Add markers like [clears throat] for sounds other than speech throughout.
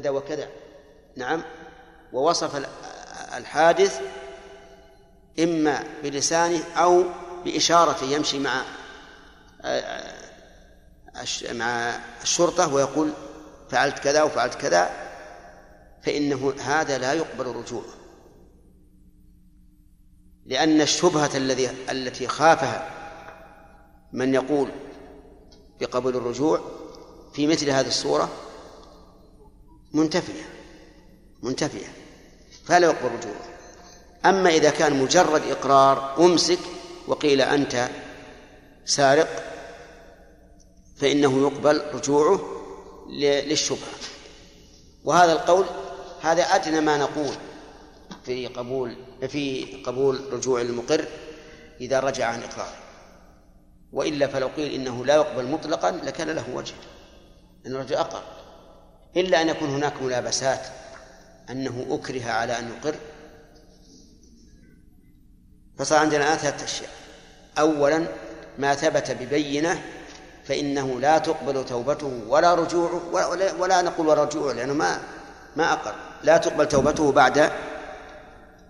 كذا وكذا. نعم. ووصف الحادث إما بلسانه أو بإشارة يمشي مع مع الشرطة ويقول فعلت كذا وفعلت كذا فإنه هذا لا يقبل رجوعه لأن الشبهة الذي التي خافها من يقول بقبول الرجوع في مثل هذه الصورة منتفية. منتفية. فلا يقبل رجوعه. أما إذا كان مجرد إقرار أمسك وقيل أنت سارق فإنه يقبل رجوعه للشبهة. وهذا القول هذا أدنى ما نقول في قبول في قبول رجوع المقر إذا رجع عن إقراره. وإلا فلو قيل إنه لا يقبل مطلقا لكان له وجه أن الرجل أقر إلا أن يكون هناك ملابسات أنه أكره على أن يقر. فصار عندنا ثلاثة أشياء. أولا ما ثبت ببينة فإنه لا تقبل توبته ولا رجوعه ولا, ولا نقول رجوعه لأنه ما ما أقر. لا تقبل توبته بعد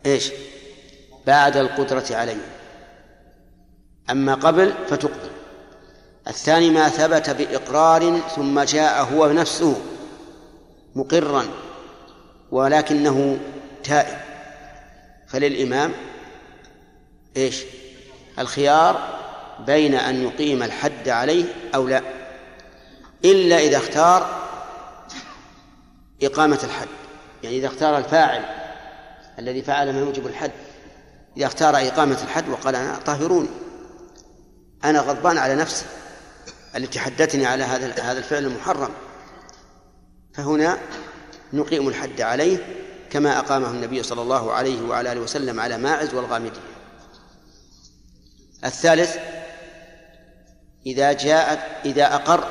إيش؟ بعد القدرة عليه. أما قبل فتقبل. الثاني ما ثبت بإقرار ثم جاء هو نفسه مقرا ولكنه تائب. فللإمام إيش؟ الخيار بين أن يقيم الحد عليه أو لا. إلا إذا اختار إقامة الحد. يعني إذا اختار الفاعل الذي فعل ما يوجب الحد. إذا اختار إقامة الحد وقال أنا طهروني أنا غضبان على نفسي. التي حدتني على هذا هذا الفعل المحرم. فهنا نقيم الحد عليه كما أقامه النبي صلى الله عليه وعلى آله وسلم على ماعز والغامدية. الثالث إذا جاء إذا أقر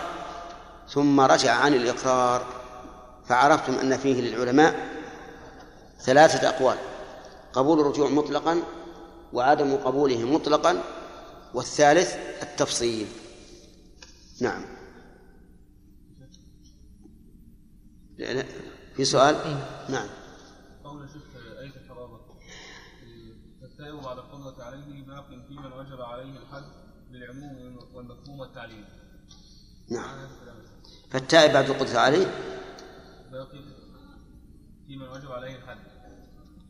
ثم رجع عن الإقرار فعرفتم أن فيه للعلماء ثلاثة أقوال قبول الرجوع مطلقا وعدم قبوله مطلقا والثالث التفصيل. نعم. في سؤال؟ نعم. قول شيخ آية الحرابة فالتائب بعد القدرة عليه باق في من وجب عليه الحد بالعموم والمفهوم والتعليل نعم. فالتائب بعد القدرة عليه باقي في من وجب عليه الحد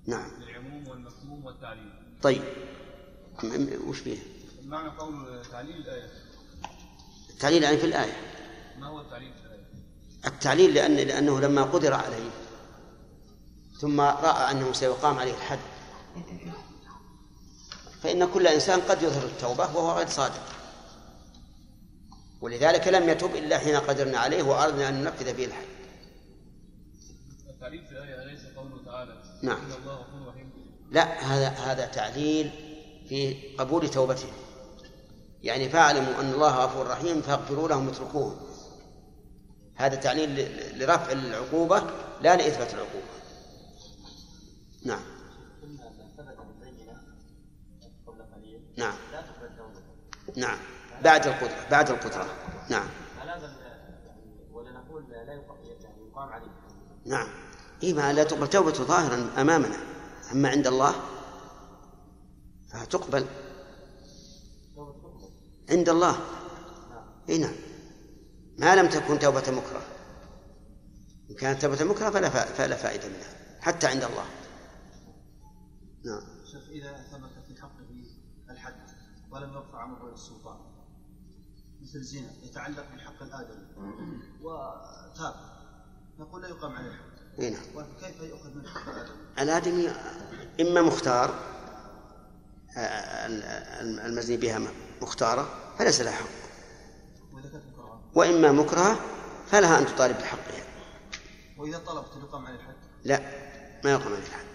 نعم. بالعموم والمفهوم والتعليل طيب. وش فيه؟ معنى قول تعليل الآية. التعليل يعني في الآية. ما هو التعليل؟ التعليل لأن لأنه لما قدر عليه ثم رأى أنه سيقام عليه الحد. فإن كل إنسان قد يظهر التوبة وهو غير صادق. ولذلك لم يتب إلا حين قدرنا عليه وأردنا أن ننفذ به الحد. التعليل في الآية أليس قوله تعالى؟ نعم. إن الله غفور رحيم. لا هذا هذا تعليل في قبول توبته. يعني فاعلموا أن الله غفور رحيم فاغفروا لهم اتركوهم هذا تعليل لرفع العقوبة لا لإثبات العقوبة. نعم. نعم. نعم. بعد القدرة بعد القدرة. نعم. ولا نقول لا يقام عليه نعم. إيه ما لا تقبل. توبة ظاهرا أمامنا. أما عند الله فتقبل عند الله. اي نعم. ما لم تكن توبة مكره. إن كانت توبة مكره فلا فلا فائدة منها حتى عند الله. نعم. شيخ إذا ثبت في حقه الحد ولم يرفع عنه السلطان مثل زنا يتعلق بحق الآدمي وتاب نقول لا يقام عليه الحد. إي نعم. وكيف يؤخذ من حق الآدمي؟ الآدمي إما مختار المزني بها مختارة فليس لها حق. وإذا كانت وإما مكرهة فلها أن تطالب بحقها. وإذا طلبت يقام عليه الحد؟ لا ما يقام عليه الحد.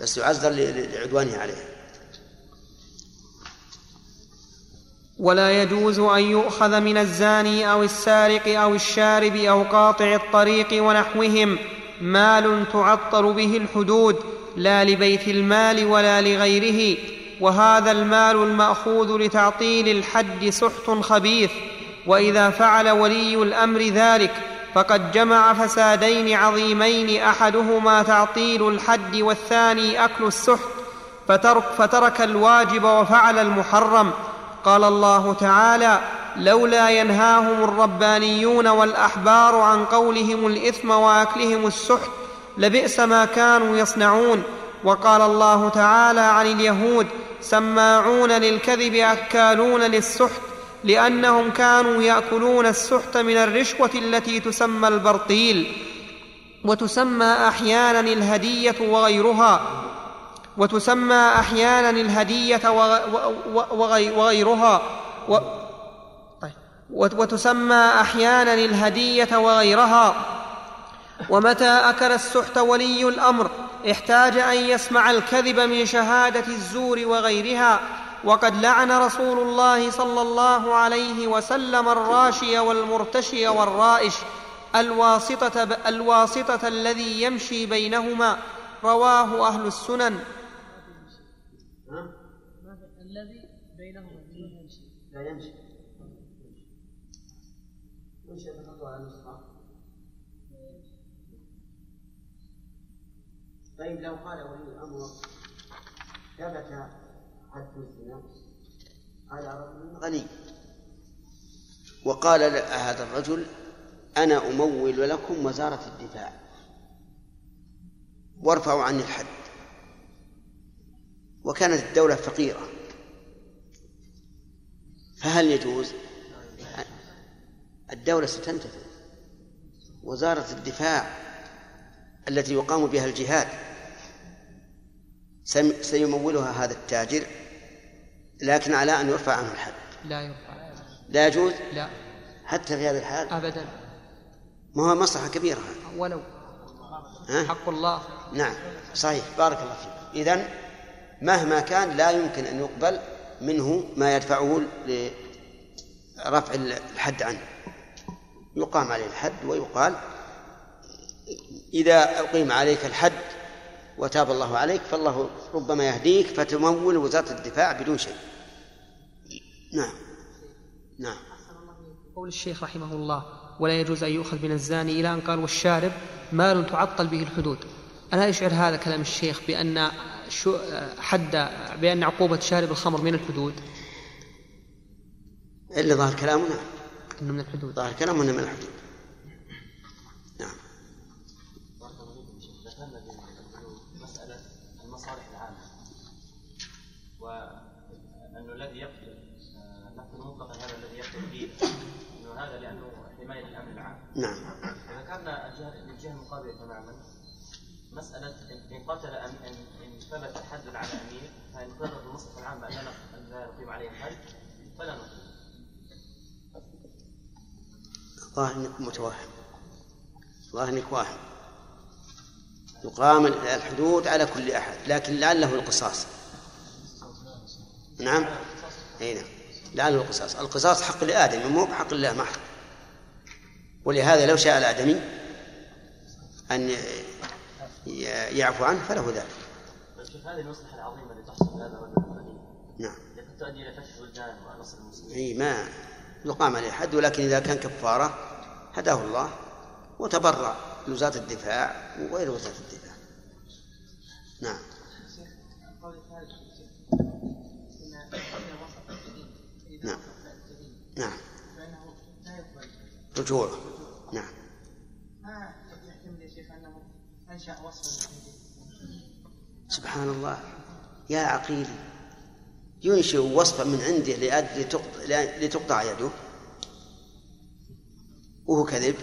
بس يعذر لعدوانه عليها ولا يجوز أن يؤخذ من الزاني أو السارق أو الشارب أو قاطع الطريق ونحوهم. مال تعطر به الحدود لا لبيت المال ولا لغيره. وهذا المال المأخوذ لتعطيل الحد سحت خبيث. وإذا فعل ولي الأمر ذلك فقد جمع فسادين عظيمين أحدهما تعطيل الحد والثاني أكل السحت فترك, فترك الواجب وفعل المحرم. قال الله تعالى لولا ينهاهم الربانيون والأحبار عن قولهم الإثم وأكلهم السحت لبئس ما كانوا يصنعون. وقال الله تعالى عن اليهود سماعون للكذب أكالون للسحت لأنهم كانوا يأكلون السحت من الرشوة التي تسمى البرطيل وتسمى أحيانا الهدية وغيرها وتسمى أحيانا الهدية وغيرها و طيب وتسمى أحيانا الهدية وغيرها. ومتى أكل السحت ولي الأمر احتاج أن يسمع الكذب من شهادة الزور وغيرها. وقد لعن رسول الله صلى الله عليه وسلم الراشي والمرتشي والرائش الواسطة, الواسطة الذي يمشي بينهما. رواه أهل السنن. الذي بينهما. لا يمشي. يمشي على طيب لو قال ولي الأمر ثبت حد رجل غني. وقال هذا الرجل أنا أمول لكم وزارة الدفاع. وارفعوا عني الحد. وكانت الدولة فقيرة. فهل يجوز؟ الدولة ستنتفع. وزارة الدفاع التي يقام بها الجهاد سيمولها هذا التاجر. لكن على أن يرفع عنه الحد. لا يرفع. لا يجوز؟ لا. حتى في هذا الحال؟ أبدا. ما هو مصلحة كبيرة ولو. ها؟ حق الله. نعم. صحيح. بارك الله فيك. إذن مهما كان لا يمكن أن يقبل منه ما يدفعه لرفع الحد عنه. يقام عليه الحد ويقال إذا أقيم عليك الحد وتاب الله عليك فالله ربما يهديك فتمول وزارة الدفاع بدون شيء. نعم. نعم. قول الشيخ رحمه الله ولا يجوز أن يؤخذ من الزاني إلى أن قال والشارب مال تعطل به الحدود. ألا يشعر هذا كلام الشيخ بأن شو حد بأن عقوبة شارب الخمر من الحدود. إلا ظاهر كلامنا. من الحدود. ظاهر كلامنا من الحدود. نعم. إذا كان الجهة المقابلة تماما. مسألة إن قتل أم إن, إن ثبت حد على أمير فإن ثبت المصلحة العامة أن لا يقيم عليه الحد فلا نقيم. ظاهر إنك متوهم. ظاهر إنك واهم. يقام الحدود على كل أحد لكن لعله القصاص. نعم. اي نعم. لعله القصاص. القصاص حق لآدم مو بحق الله محض ولهذا لو شاء الآدمي أن يعفو عنه فله ذلك. هذه المصلحة العظيمة اللي تحصل هذا الرجل نعم. قد تؤدي إلى كشف الوجدان ونصر المسلمين. أي ما يقام عليه حد ولكن إذا كان كفارة هداه الله وتبرع لوزارة الدفاع وغير وزارة الدفاع. نعم. نعم. نعم. رجوعه. نعم ما يحتمل يا شيخ انه انشا وصفا سبحان الله. يا عقيلي ينشئ وصفا من عنده لتقطع يده. وهو كذب.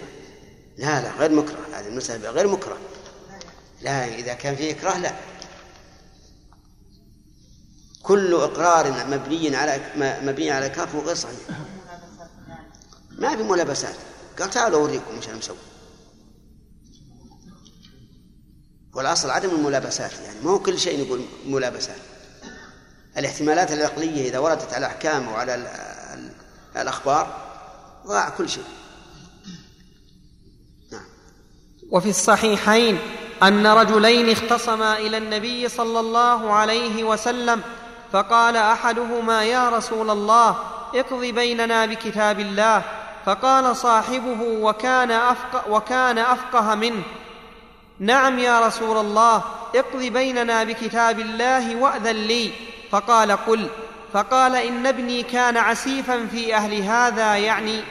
لا لا غير مكره. هذه المسألة غير مكره. لا إذا كان في إكراه لا. كل إقرار مبني على مبني على كفر غير صحيح ما في ملابسات. قال تعالوا أوريكم إيش أنا مسوي. والأصل عدم الملابسات يعني مو كل شيء نقول ملابسات. الاحتمالات العقلية إذا وردت على الأحكام وعلى الأخبار ضاع كل شيء. نعم. وفي الصحيحين أن رجلين اختصما إلى النبي صلى الله عليه وسلم فقال أحدهما يا رسول الله اقض بيننا بكتاب الله. فقال صاحبه وكان أفقه, وكان أفقه منه. نعم يا رسول الله اقض بيننا بكتاب الله وأذن لي. فقال قل فقال إن ابني كان عسيفا في أهل هذا يعني.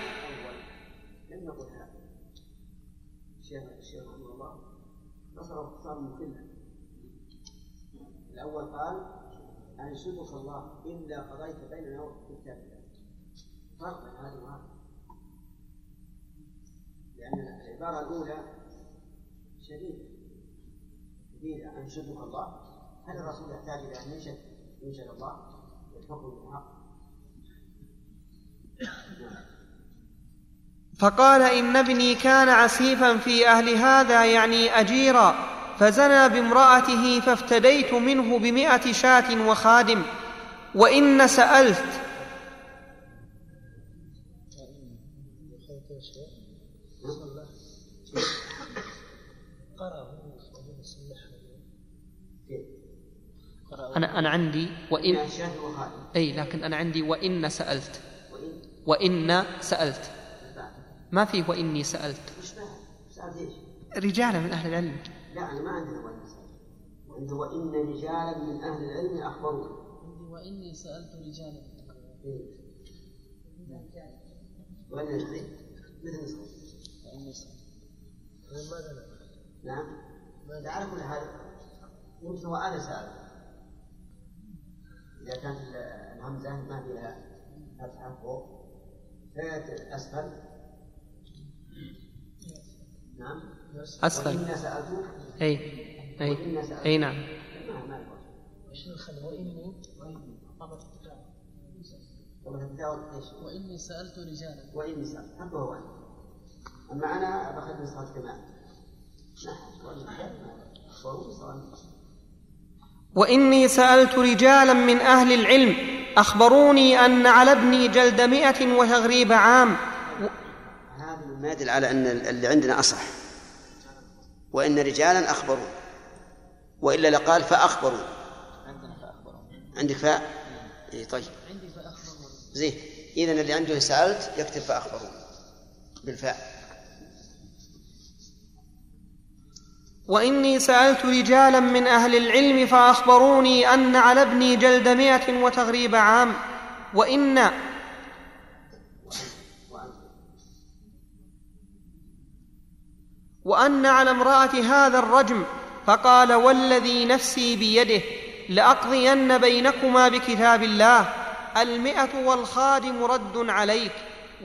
الأول قال انشدك الله إلا قضيت بيننا وكتاب الله. فرق بين هذا وهذا. لأن العبارة الاولى شديده شديده انشدك الله. هل الرسول يحتاج إلى أن ينشد ينشد الله. والحكم بالحق. فقال إن ابني كان عسيفا في أهل هذا يعني أجيرا فزنى بامرأته فافتديت منه بمائه شاة وخادم وإن سألت أنا أنا عندي وإن. أي لكن أنا عندي وإن سألت. وإن. وإن سألت. ما فيه وإني سألت. وش بعد؟ سألت إيش؟ رجال من أهل العلم. لا أنا ما عندنا وإن سألت. وعند وإن رجالا من أهل العلم أخبروه وإني سألت رجالا. إيه. وإن نسخة مثل سألت. نعم. لا على كل حال يمكن هو أنا سأل إذا كانت ال- الهمزة ما فيها فتحة فوق فيت أسفل. نعم. أسفل. وإن سألتك أي أي أي نعم. ما نخلي وإني؟ وإني سألت رجالا. وإني سألت. حبه هو. أنا. أما أنا بأخذ نسخة كمان نعم. وإن سألت وإني سألت رجالا من أهل العلم أخبروني أن على ابني جلد مائه وتغريب عام. هذا ما يدل على أن اللي عندنا أصح. وإن رجالا أخبروا. وإلا لقال فأخبروا. عندنا عندك فاء؟ اي طيب. عندي فأخبرون زين. اذا اللي عنده سألت يكتب فأخبروا. بالفاء. وإني سألت رجالا من أهل العلم فأخبروني أن على ابني جلد مائه وتغريب عام وإن وأن على امرأة هذا الرجم فقال والذي نفسي بيده لأقضين بينكما بكتاب الله المئة والخادم رد عليك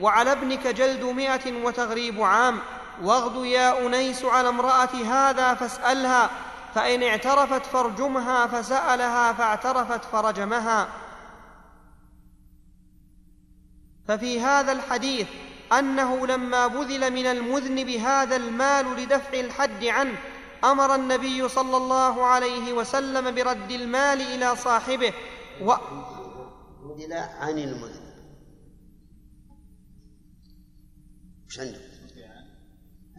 وعلى ابنك جلد مائه وتغريب عام. واغد يا أنيس على امرأة هذا فاسألها فإن اعترفت فارجمها فسألها فاعترفت فرجمها ففي هذا الحديث أنه لما بذل من المذنب هذا المال لدفع الحد عنه أمر النبي صلى الله عليه وسلم برد المال إلى صاحبه و بدل عن المذنب؟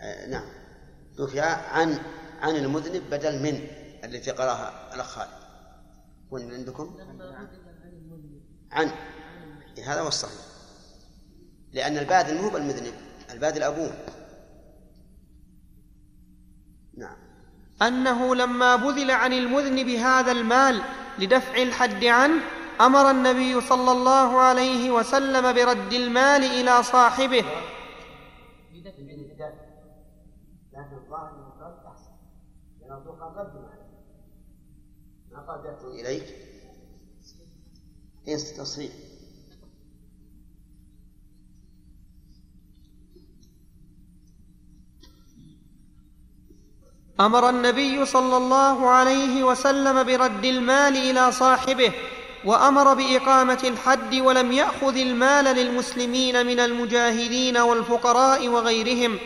آه نعم. دفع عن عن المذنب بدل من التي قرأها الأخ خالد. وين عندكم؟ عن إيه، هذا هو الصحيح. لأن البادل مو بالمذنب البادل أبوه. نعم. أنه لما بذل عن المذنب هذا المال لدفع الحد عنه أمر النبي صلى الله عليه وسلم برد المال إلى صاحبه لكن الظاهر أحسن. لأن الرسول قال رد معه ما قال إليك. ليس تصريح؟ أمر النبي صلى الله عليه وسلم برد المال إلى صاحبه وأمر بإقامة الحد ولم يأخذ المال للمسلمين من المجاهدين والفقراء وغيرهم.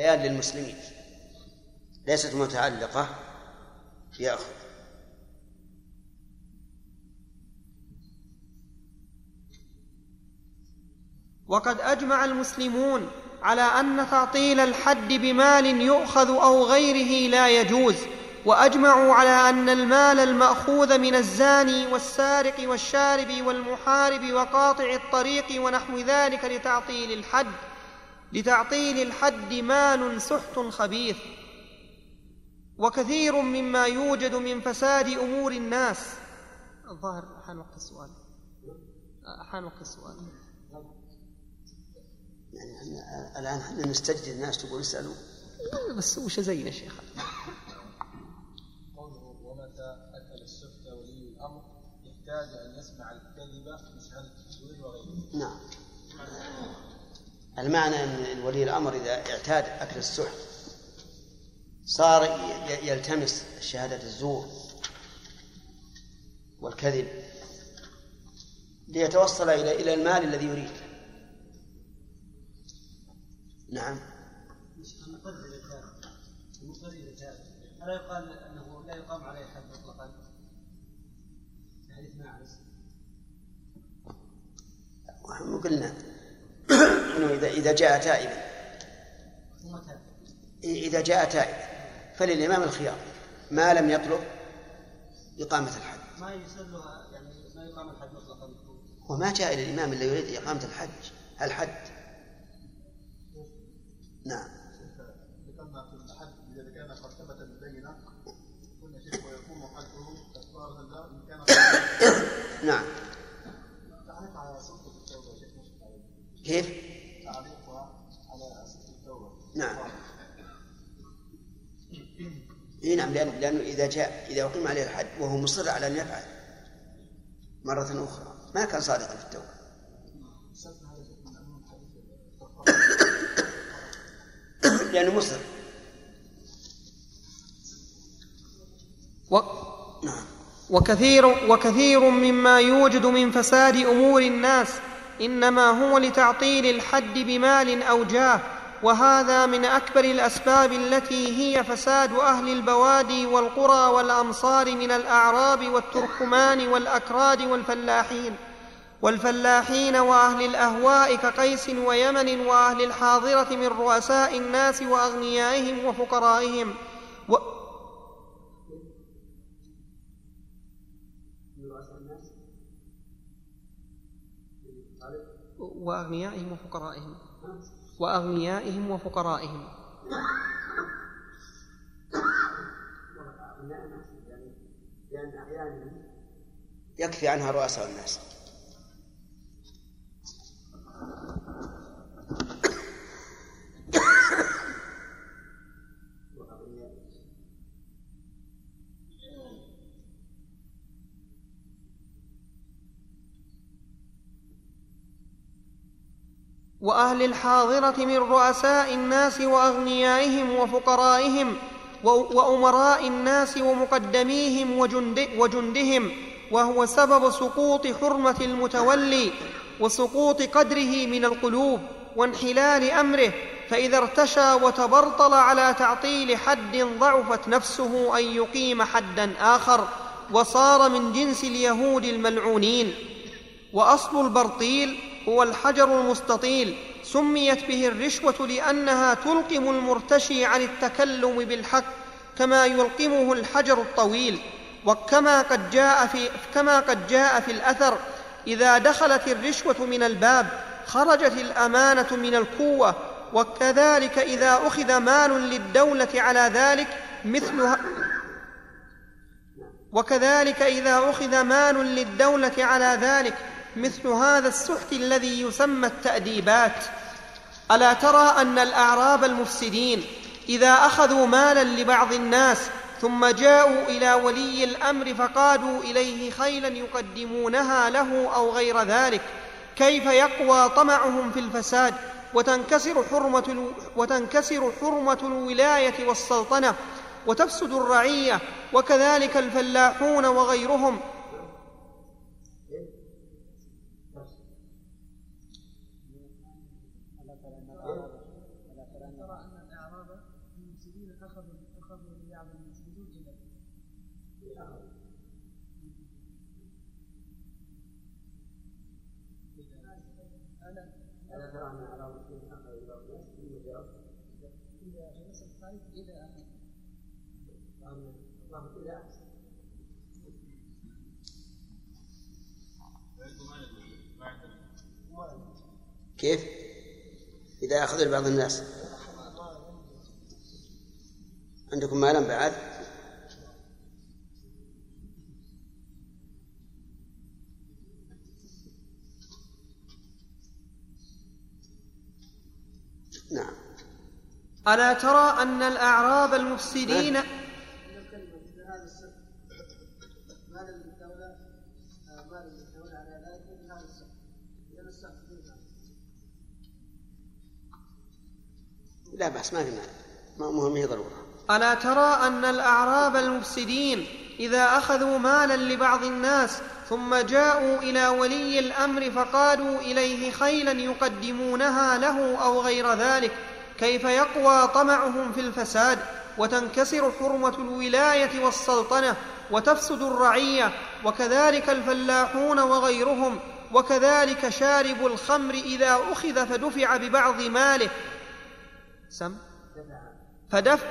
بيان للمسلمين. ليست متعلقة بيأخذ وقد أجمع المسلمون على أن تعطيل الحد بمال يؤخذ أو غيره لا يجوز وأجمعوا على أن المال المأخوذ من الزاني والسارق والشارب والمحارب وقاطع الطريق ونحو ذلك لتعطيل الحد. لتعطيل الحد مال سحت خبيث وكثير مما يوجد من فساد أمور الناس. الظاهر حان وقت السؤال. حان وقت السؤال. يعني إحنا الآن إحنا نستجد الناس تقول اسألوا. بس وش زينا يا شيخ. قوله ومتى السحت ولي الأمر؟ يحتاج أن يسمع وغيره. نعم. المعنى أن ولي الأمر إذا اعتاد أكل السحت صار يلتمس شهادة الزور والكذب ليتوصل إلى إلى المال الذي يريد. نعم. ألا يقال أنه لا يقام عليه حد مطلقا؟ حديث ماعز ونحن قلنا إنه اذا إذا جاء تائبا. إذا جاء تائبا. فللإمام الخيار. ما لم يطلب إقامة الحد ما يسلها يعني ما يقام الحد مطلقا؟ وما جاء إلى الإمام إلا يريد إقامة الحج. الحد نعم. ذكرنا في الحد إذا كان قد ثبت البينة قلنا شيخ ويكون حده كفارة له إن كان نعم. تعليق على صدق التوبة شيخ مشكلة عليه. كيف؟ تعليقها على صدق التوبة نعم إي نعم لأن لأنه إذا جاء إذا أقيم عليه الحد وهو مصر على أن يفعل مرة أخرى ما كان صادقا في التوبة. [coughs] لأنه مصر. و... وكثير وكثير مما يوجد من فساد أمور الناس إنما هو لتعطيل الحد بمال أو جاه. وهذا من أكبر الأسباب التي هي فساد أهل البوادي والقرى والأمصار من الأعراب والتركمان والأكراد والفلاحين. والفلاحين وأهل الأهواء كقيس ويمن وأهل الحاضرة من رؤساء الناس وأغنيائهم وفقرائهم. و... وأغنيائهم وفقرائهم. وأغنيائهم وفقرائهم. يكفي عنها رؤساء الناس. وأهل الحاضرة من رؤساء الناس وأغنيائهم وفقرائهم وأمراء الناس ومقدميهم وجند وجندهم وهو سبب سقوط حرمة المتولي وسقوط قدره من القلوب وانحلال أمره فإذا ارتشى وتبرطل على تعطيل حد ضعفت نفسه أن يقيم حدا آخر وصار من جنس اليهود الملعونين. وأصل البرطيل هو الحجر المستطيل. سميت به الرشوة لأنها تلقم المرتشي عن التكلم بالحق كما يلقمه الحجر الطويل. وكما قد جاء في كما قد جاء في الأثر إذا دخلت الرشوة من الباب خرجت الأمانة من القوة. وكذلك إذا أخذ مال للدولة على ذلك مثل وكذلك إذا أخذ مال للدولة على ذلك مثل هذا السحت الذي يسمى التأديبات. ألا ترى أن الأعراب المفسدين إذا أخذوا مالا لبعض الناس ثم جاءوا إلى ولي الأمر فقادوا إليه خيلا يقدمونها له أو غير ذلك كيف يقوى طمعهم في الفساد وتنكسر حرمة, ال... وتنكسر حرمة الولاية والسلطنة وتفسد الرعية وكذلك الفلاحون وغيرهم؟ كيف؟ إذا أخذ بعض الناس عندكم مالا بعد؟ ألا ترى أن الأعراب المفسدين لا بأس ما في مانع. ما مهم هي ضرورة. ألا ترى أن الأعراب المفسدين إذا أخذوا مالا لبعض الناس ثم جاءوا إلى ولي الأمر فقالوا إليه خيلا يقدمونها له أو غير ذلك كيف يقوى طمعهم في الفساد وتنكسر حرمة الولاية والسلطنة وتفسد الرعية وكذلك الفلاحون وغيرهم وكذلك شارب الخمر إذا أخذ فدفع ببعض ماله. سم؟ فدفع.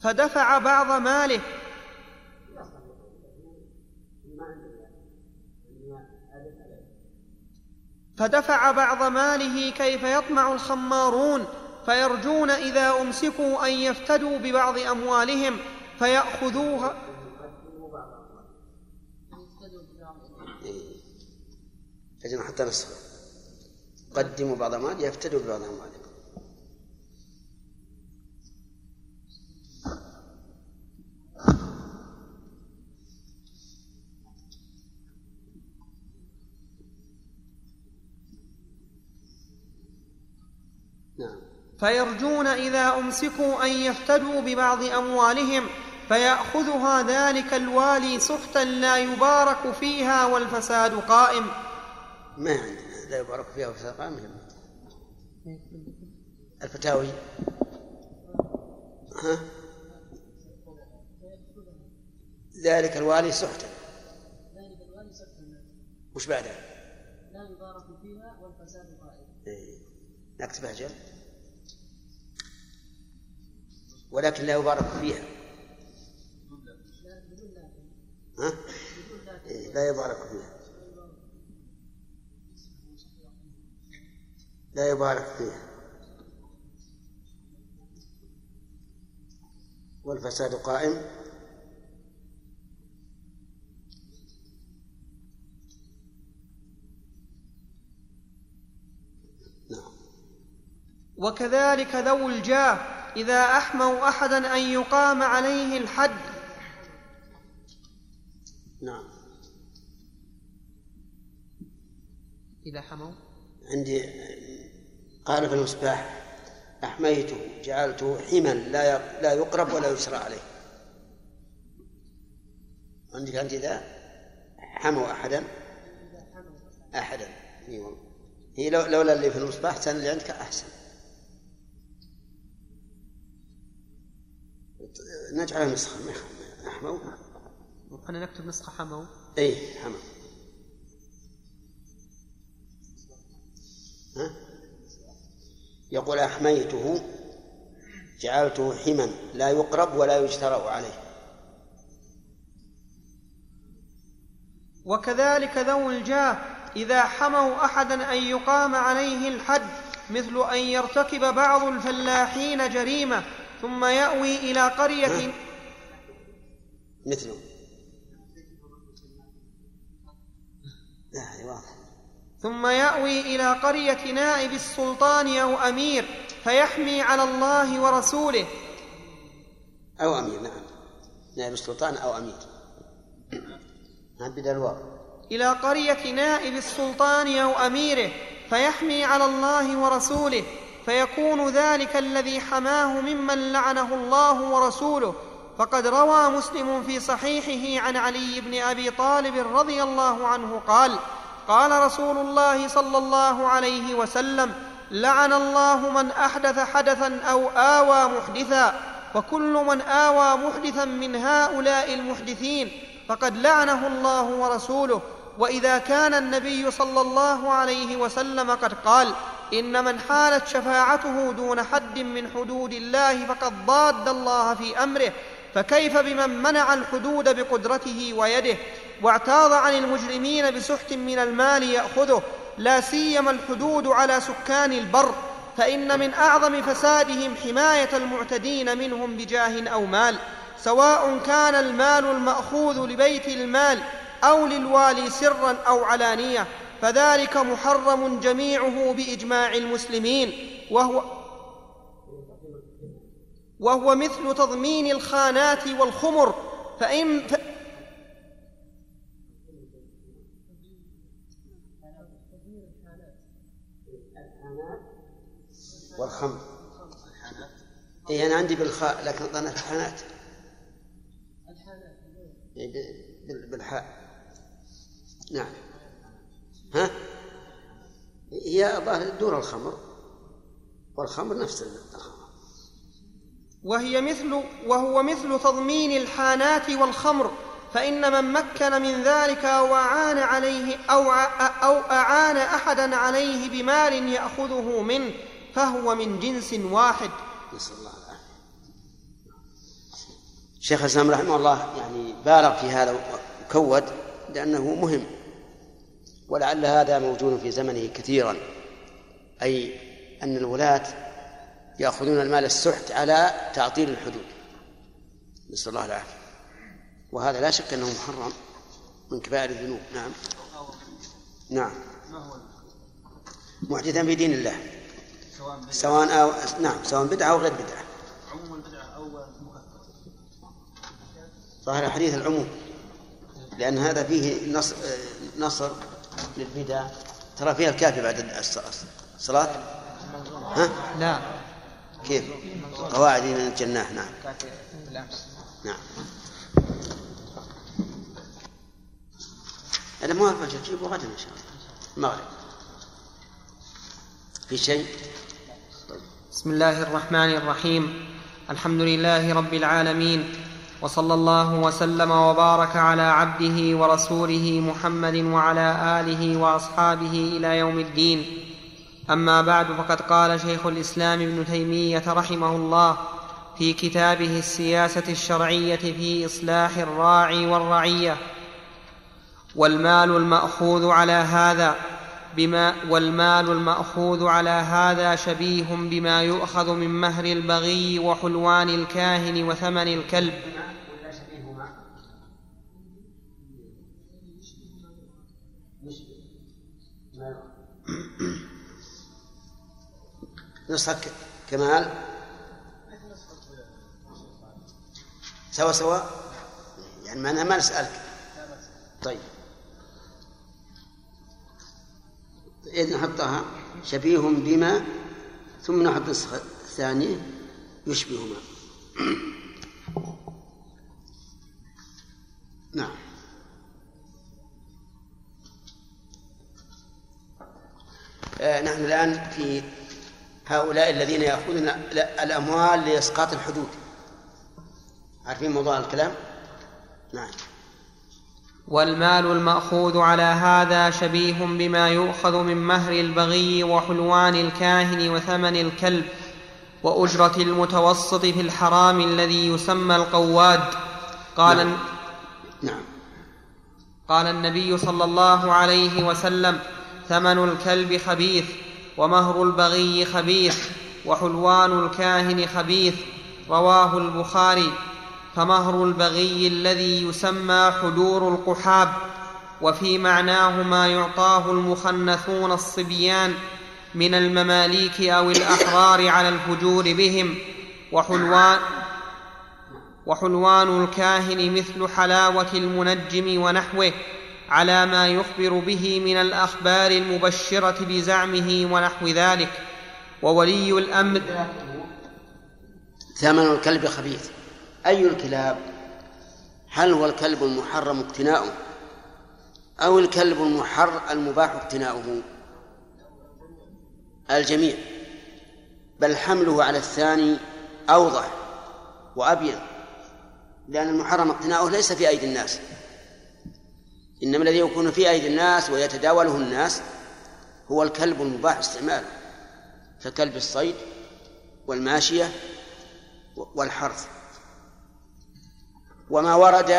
فدفع بعض ماله. فدفع بعض ماله كيف يطمع الخمارون فيرجون إذا أمسكوا أن يفتدوا ببعض أموالهم فيأخذوها. أجل حتى نصف قدموا بعض مال يفتدوا ببعض أموالكم فيرجون إذا أمسكوا أن يفتدوا ببعض أموالهم فيأخذها ذلك الوالي سخطا لا يبارك فيها والفساد قائم. ما عندنا لا يبارك فيها وفي قائم. الفتاوي. ها؟ ذلك الوالي سحتا ذلك الوالي سكت وش بعدها؟ لا يبارك فيها والفساد قائم. إيه. نكتبها جل. ولكن لا يبارك فيها. ها؟ لا يبارك فيها. لا يبارك فيها. والفساد قائم. نعم. وكذلك ذو الجاه إذا أحموا أحدا أن يقام عليه الحد. نعم. إذا حموا. عندي قال في المصباح أحميته جعلته حما لا لا يقرب ولا يسرى عليه. عندك أنت إذا حموا أحدا؟ أحدا. والله هي لو لولا اللي في المصباح كان اللي عندك أحسن. نجعلها نسخة أحموا خلينا نكتب نسخة حموا اي حمى ها؟ يقول أحميته جعلته حما لا يقرب ولا يجترأ عليه. وكذلك ذو الجاه إذا حموا احدا أن يقام عليه الحد مثل أن يرتكب بعض الفلاحين جريمة ثم يأوي إلى قرية. مثله. لا هذه واضح ثم يأوي إلى قرية نائب السلطان أو أمير فيحمي على الله ورسوله. أو أمير نعم. نائب السلطان أو أمير. نعم الواو. إلى قرية نائب السلطان أو أميره فيحمي على الله ورسوله. فيكون ذلك الذي حماه ممن لعنه الله ورسوله. فقد روى مسلم في صحيحه عن علي بن أبي طالب رضي الله عنه قال قال رسول الله صلى الله عليه وسلم لعن الله من أحدث حدثا أو آوى محدثا وكل من آوى محدثا من هؤلاء المحدثين فقد لعنه الله ورسوله. وإذا كان النبي صلى الله عليه وسلم قد قال إن من حالت شفاعته دون حد من حدود الله فقد ضاد الله في أمره فكيف بمن منع الحدود بقدرته ويده؟ واعتاض عن المجرمين بسحت من المال يأخذه لا سيما الحدود على سكان البر فإن من أعظم فسادهم حماية المعتدين منهم بجاه أو مال سواء كان المال المأخوذ لبيت المال أو للوالي سرا أو علانية. فذلك محرم جميعه بإجماع المسلمين وهو وهو مثل تضمين الخانات والخمر فإن ف... والخمر. إيه أنا عندي بالخاء لكن ظنت الحانات. إيه بال- بالحاء نعم. ها؟ هي دون الخمر. والخمر نفس الخمر. وهي مثل وهو مثل تضمين الحانات والخمر فإن من مكن من ذلك أو أعان عليه أو أو أعان أحدا عليه بمال يأخذه منه فهو من جنس واحد. نسأل الله العافية. شيخ الإسلام رحمه الله يعني بالغ في هذا وكود لأنه مهم. ولعل هذا موجود في زمنه كثيرا. أي أن الولاة يأخذون المال السحت على تعطيل الحدود. نسأل الله العافية. وهذا لا شك أنه محرم من كبائر الذنوب. نعم. نعم. محدثا في دين الله. سواء بدعة سواء أو نعم سواء بدعة أو غير بدعة. عموم البدعة أو ظاهر حديث العموم لأن هذا فيه نصر, نصر للبدع. ترى فيها الكافي بعد الص- الصلاة؟ ها؟ لا. كيف؟ قواعد الجناح نعم. نعم. أنا مو أعرف تجيبه غدا إن شاء الله. المغرب في شيء؟ بسم الله الرحمن الرحيم. الحمد لله رب العالمين. وصلى الله وسلم وبارك على عبده ورسوله محمد وعلى آله وأصحابه إلى يوم الدين. أما بعد فقد قال شيخ الإسلام ابن تيمية رحمه الله في كتابه السياسة الشرعية في إصلاح الراعي والرعية والمال المأخوذ على هذا بما والمال المأخوذ على هذا شبيه بما يؤخذ من مهر البغي وحلوان الكاهن وثمن الكلب. نسخة كمال. سوا سوا. يعني معناها ما نسألك. طيب. إذ نحطها شبيه بما ثم نحط النسخة الثانية يشبهما [clears throat] نعم. آه، نحن الآن في هؤلاء الذين يأخذون الأموال لإسقاط الحدود. عارفين موضوع الكلام؟ نعم. والمال المأخوذ على هذا شبيه بما يؤخذ من مهر البغي وحلوان الكاهن وثمن الكلب وأجرة المتوسط في الحرام الذي يسمى القواد. قال نعم. نعم. قال النبي صلى الله عليه وسلم ثمن الكلب خبيث ومهر البغي خبيث وحلوان الكاهن خبيث. رواه البخاري. فمهر البغي الذي يسمى حدور القحاب وفي معناه ما يعطاه المخنثون الصبيان من المماليك أو الأحرار على الفجور بهم وحلوان وحلوان الكاهن مثل حلاوة المنجم ونحوه على ما يخبر به من الأخبار المبشرة بزعمه ونحو ذلك وولي الامر ثمن الكلب خبيث. أي الكلاب؟ هل هو الكلب المحرم اقتناؤه؟ أو الكلب المحر المباح اقتناؤه؟ الجميع. بل حمله على الثاني أوضح وأبين لأن المحرم اقتناؤه ليس في أيدي الناس. إنما الذي يكون في أيدي الناس ويتداوله الناس هو الكلب المباح استعماله ككلب الصيد والماشية والحرث. وما ورد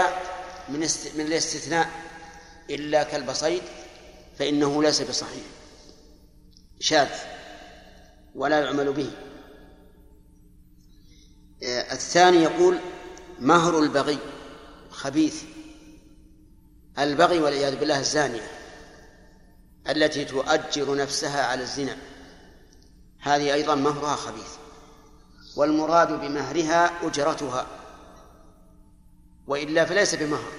من من الاستثناء إلا كلب صيد فإنه ليس بصحيح. شاذ ولا يعمل به. آه، الثاني يقول مهر البغي خبيث. البغي والعياذ بالله الزانية التي تؤجر نفسها على الزنا. هذه أيضا مهرها خبيث والمراد بمهرها أجرتها. وإلا فليس بمهر.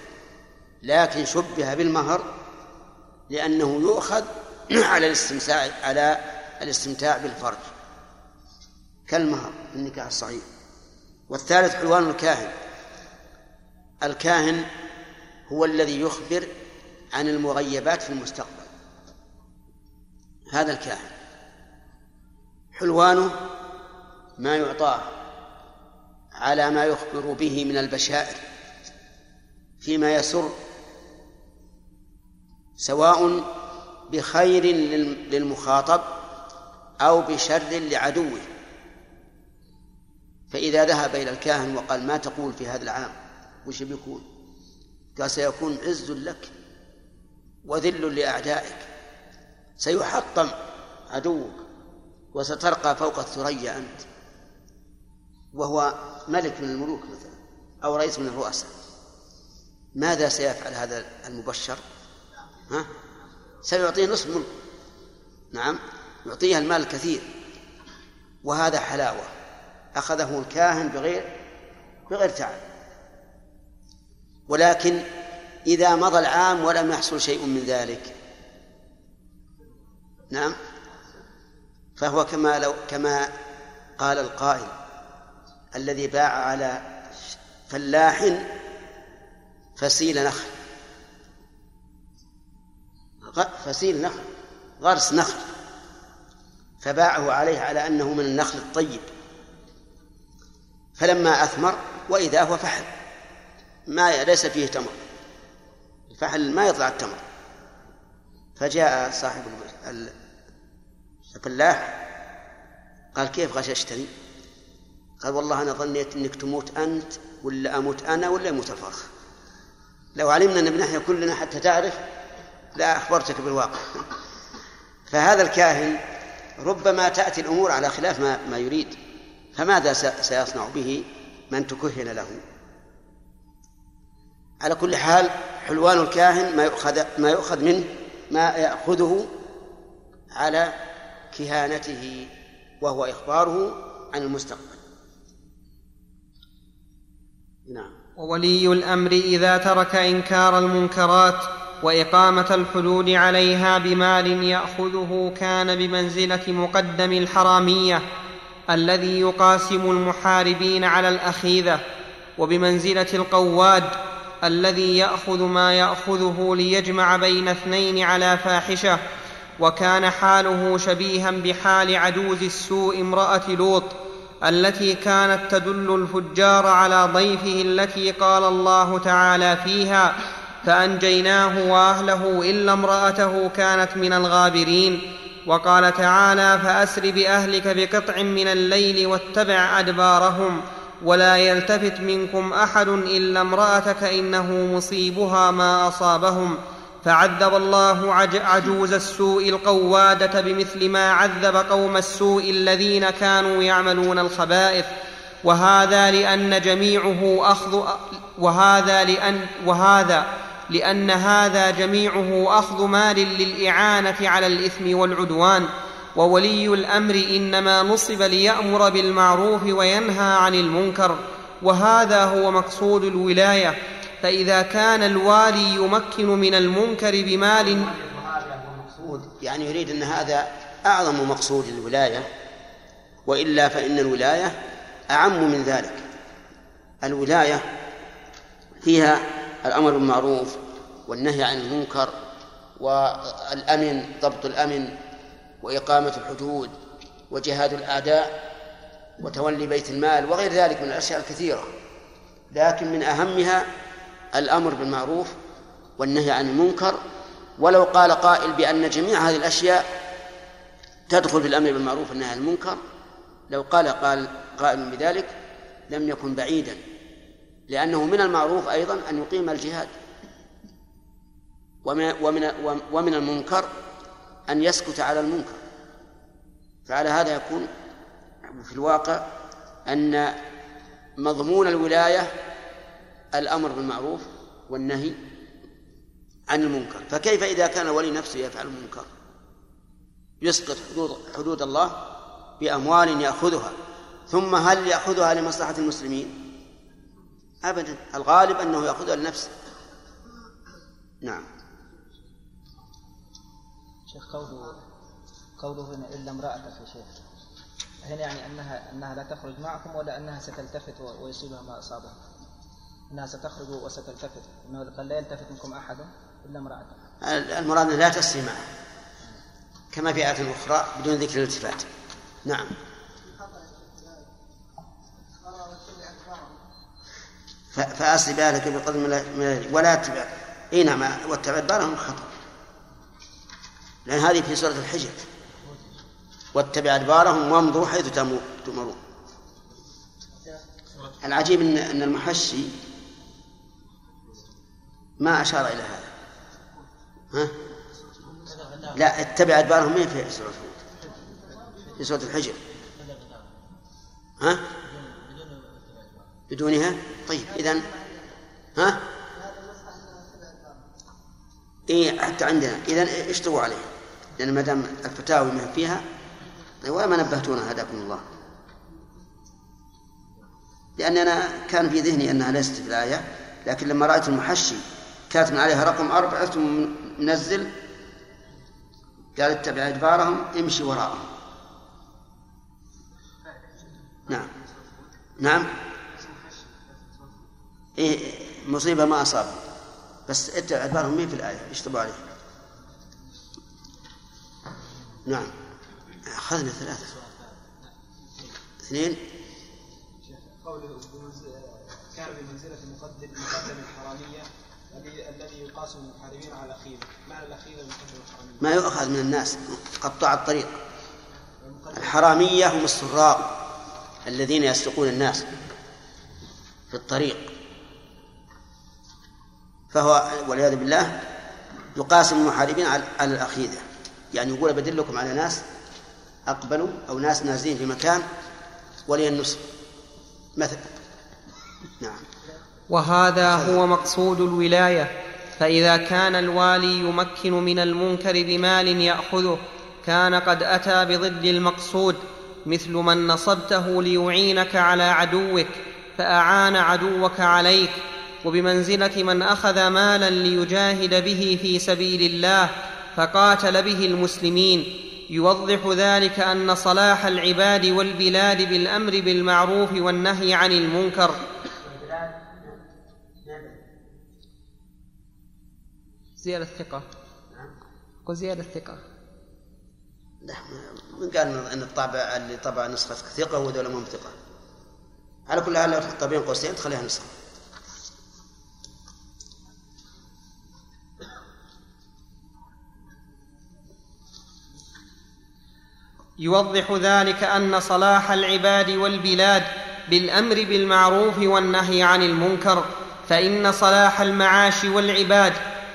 لكن شبه بالمهر لأنه يؤخذ [clears throat] على الاستمتاع على الاستمتاع بالفرج. كالمهر في النكاح الصحيح. والثالث حلوان الكاهن. الكاهن هو الذي يخبر عن المغيبات في المستقبل. هذا الكاهن. حلوانه ما يعطاه على ما يخبر به من البشائر. فيما يسر سواء بخير للمخاطب أو بشر لعدوه. فإذا ذهب إلى الكاهن وقال ما تقول في هذا العام؟ وش بيكون؟ قال سيكون عز لك وذل لأعدائك. سيحطم عدوك وسترقى فوق الثريا أنت. وهو ملك من الملوك مثلا أو رئيس من الرؤساء. ماذا سيفعل هذا المبشر؟ ها؟ سيعطيه نصف ملك. نعم يعطيها المال الكثير. وهذا حلاوة. أخذه الكاهن بغير بغير تعب. ولكن إذا مضى العام ولم يحصل شيء من ذلك. نعم. فهو كما لو كما قال القائل الذي باع على فلاح فسيل نخل. فسيل نخل. غرس نخل. فباعه عليه على أنه من النخل الطيب. فلما أثمر وإذا هو فحل. ما ليس فيه تمر. الفحل ما يطلع التمر. فجاء صاحب الفلاح قال كيف غششتني؟ قال والله أنا ظنيت أنك تموت أنت ولا أموت أنا ولا يموت الفرخ لو علمنا أن بنحيا كلنا حتى تعرف لا أخبرتك بالواقع. فهذا الكاهن ربما تأتي الأمور على خلاف ما, ما يريد. فماذا سيصنع به من تكهن له؟ على كل حال حلوان الكاهن ما يؤخذ ما يؤخذ منه ما يأخذه على كهانته وهو إخباره عن المستقبل. نعم. وولي الأمر إذا ترك إنكار المنكرات وإقامة الحدود عليها بمال يأخذه كان بمنزلة مقدم الحرامية الذي يقاسم المحاربين على الأخيذة وبمنزلة القواد الذي يأخذ ما يأخذه ليجمع بين اثنين على فاحشة وكان حاله شبيها بحال عجوز السوء امرأة لوط التي كانت تدل الفجار على ضيفه التي قال الله تعالى فيها فأنجيناه وأهله إلا امرأته كانت من الغابرين وقال تعالى فأسر بأهلك بقطع من الليل واتبع أدبارهم ولا يلتفت منكم أحد إلا امرأتك إنه مصيبها ما أصابهم فعذب الله عجوز السوء القوادة بمثل ما عذب قوم السوء الذين كانوا يعملون الخبائث. وهذا لأن جميعه اخذ وهذا لأن وهذا لأن هذا جميعه أخذ مال للإعانة على الإثم والعدوان. وولي الأمر إنما نصب ليأمر بالمعروف وينهى عن المنكر. وهذا هو مقصود الولاية. فإذا كان الوالي يمكن من المنكر بمال يعني يريد أن هذا أعظم مقصود الولاية وإلا فإن الولاية أعم من ذلك. الولاية فيها الأمر بالمعروف والنهي عن المنكر والأمن ضبط الأمن وإقامة الحدود وجهاد الأعداء وتولي بيت المال وغير ذلك من الأشياء الكثيرة. لكن من أهمها الأمر بالمعروف والنهي عن المنكر ولو قال قائل بأن جميع هذه الأشياء تدخل في الأمر بالمعروف والنهي عن المنكر لو قال قال قائل بذلك لم يكن بعيدا لأنه من المعروف أيضا أن يقيم الجهاد ومن ومن ومن المنكر أن يسكت على المنكر. فعلى هذا يكون في الواقع أن مضمون الولاية الأمر بالمعروف والنهي عن المنكر. فكيف إذا كان الولي نفسه يفعل المنكر؟ يسقط حدود حدود الله بأموال يأخذها ثم هل يأخذها لمصلحة المسلمين؟ أبدا. الغالب أنه يأخذها لنفسه. نعم. شيخ قوله قوله هنا إلا امرأتك يا شيخ. هنا يعني أنها أنها لا تخرج معكم ولا أنها ستلتفت ويصيبها ما أصابها. أنها ستخرج وستلتفت. أنه قال لا يلتفت منكم أحد إلا امرأتك المراد لا تسري معه كما في آية أخرى بدون ذكر الالتفات. نعم. فأصل بالك بقدر من ولا تتبع اي نعم واتبع ادبارهم خطأ. لأن هذه في سورة الحجر. واتبع أدبارهم وامضوا حيث تؤمرون العجيب أن أن المحشي ما أشار إلى هذا. ها؟ لا اتبع أدبارهم. ما في سورة في سورة الحجر. ها؟ بدونها؟ طيب إذن ها؟ إيه حتى عندنا. إذن اشتغوا عليه. لأن ما دام الفتاوي ما فيها وما نبهتونا هداكم الله. لأننا كان في ذهني أنها ليست في الآية لكن لما رأيت المحشي كاتب عليها رقم أربعة ثم منزل قال اتبع أدبارهم امشي وراءهم. نعم. نعم. إيه مصيبة ما أصابهم بس اتبع أدبارهم مين في الآية؟ اشتبوا عليه؟ نعم. أخذنا ثلاثة. اثنين. قوله كان بمنزلة مقدم الحرامية الذي يقاس المحاربين على معنى ما يؤخذ من الناس قطاع الطريق. الحرامية هم السراق الذين يسرقون الناس في الطريق. فهو والعياذ بالله يقاسم المحاربين على الأخيذة. يعني يقول بدلكم على ناس أقبلوا أو ناس نازلين في مكان ولي النصف مثلا. نعم. وهذا هو مقصود الولاية. فإذا كان الوالي يمكن من المنكر بمال يأخذه كان قد أتى بضد المقصود مثل من نصبته ليعينك على عدوك فأعان عدوك عليك وبمنزلة من أخذ مالا ليجاهد به في سبيل الله فقاتل به المسلمين. يوضح ذلك أن صلاح العباد والبلاد بالأمر بالمعروف والنهي عن المنكر. زيادة الثقة قل زيادة الثقة لا من قال إن الطابع اللي طبع نسخة ثقة وذولا ما ثقة. على كل حال لو تحطها بين قوسين تخليها نسخة. يوضح ذلك أن صلاح العباد والبلاد بالأمر بالمعروف والنهي عن المنكر فإن صلاح المعاش والعباد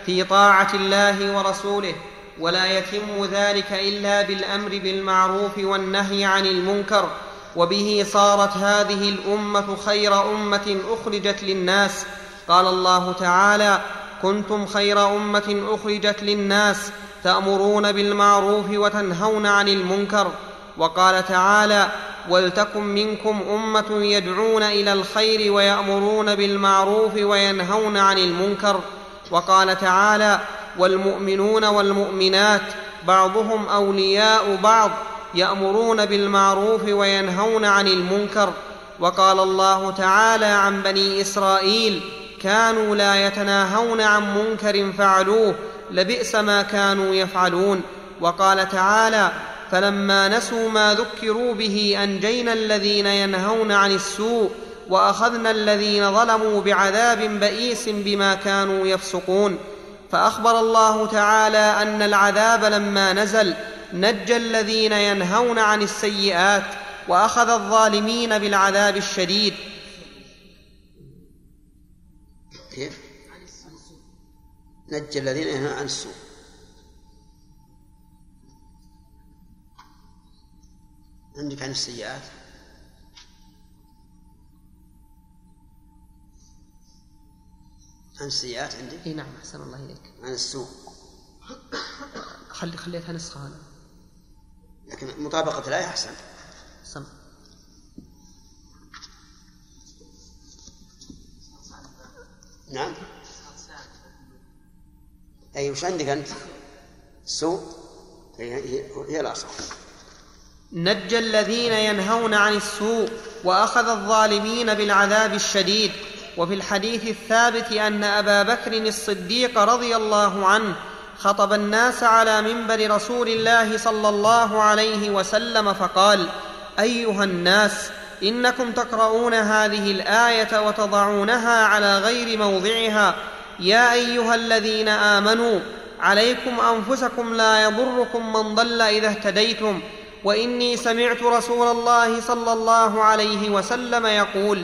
في طاعة الله ورسوله ولا يتم ذلك إلا بالأمر بالمعروف والنهي عن المنكر وبه صارت هذه الأمة خير أمة أخرجت للناس. قال الله تعالى كنتم خير أمة أخرجت للناس تأمرون بالمعروف وتنهون عن المنكر وقال تعالى ولتكن منكم أمة يدعون إلى الخير ويأمرون بالمعروف وينهون عن المنكر وقال تعالى والمؤمنون والمؤمنات بعضهم أولياء بعض يأمرون بالمعروف وينهون عن المنكر. وقال الله تعالى عن بني إسرائيل كانوا لا يتناهون عن منكر فعلوه لبئس ما كانوا يفعلون. وقال تعالى فلما نسوا ما ذكروا به أنجينا الذين ينهون عن السوء وأخذنا الذين ظلموا بعذاب بئيس بما كانوا يفسقون. فأخبر الله تعالى أن العذاب لما نزل نجى الذين ينهون عن السيئات وأخذ الظالمين بالعذاب الشديد. كيف؟ نجى الذين ينهون عن السوء. عندك عن السيئات. عن السيئات عندك إي نعم أحسن الله إليك. عن السوء. خلي خليتها نسخة أنا لكن مطابقة الآية أحسن سم. نعم. أي وش عندك أنت؟ السوء هي هي, هي الأصح نجى الذين ينهون عن السوء وأخذ الظالمين بالعذاب الشديد. وفي الحديث الثابت أن أبا بكر الصديق رضي الله عنه خطب الناس على منبر رسول الله صلى الله عليه وسلم فقال أيها الناس إنكم تقرؤون هذه الآية وتضعونها على غير موضعها. يا أيها الذين آمنوا عليكم أنفسكم لا يضركم من ضل إذا اهتديتم. وإني سمعت رسول الله صلى الله عليه وسلم يقول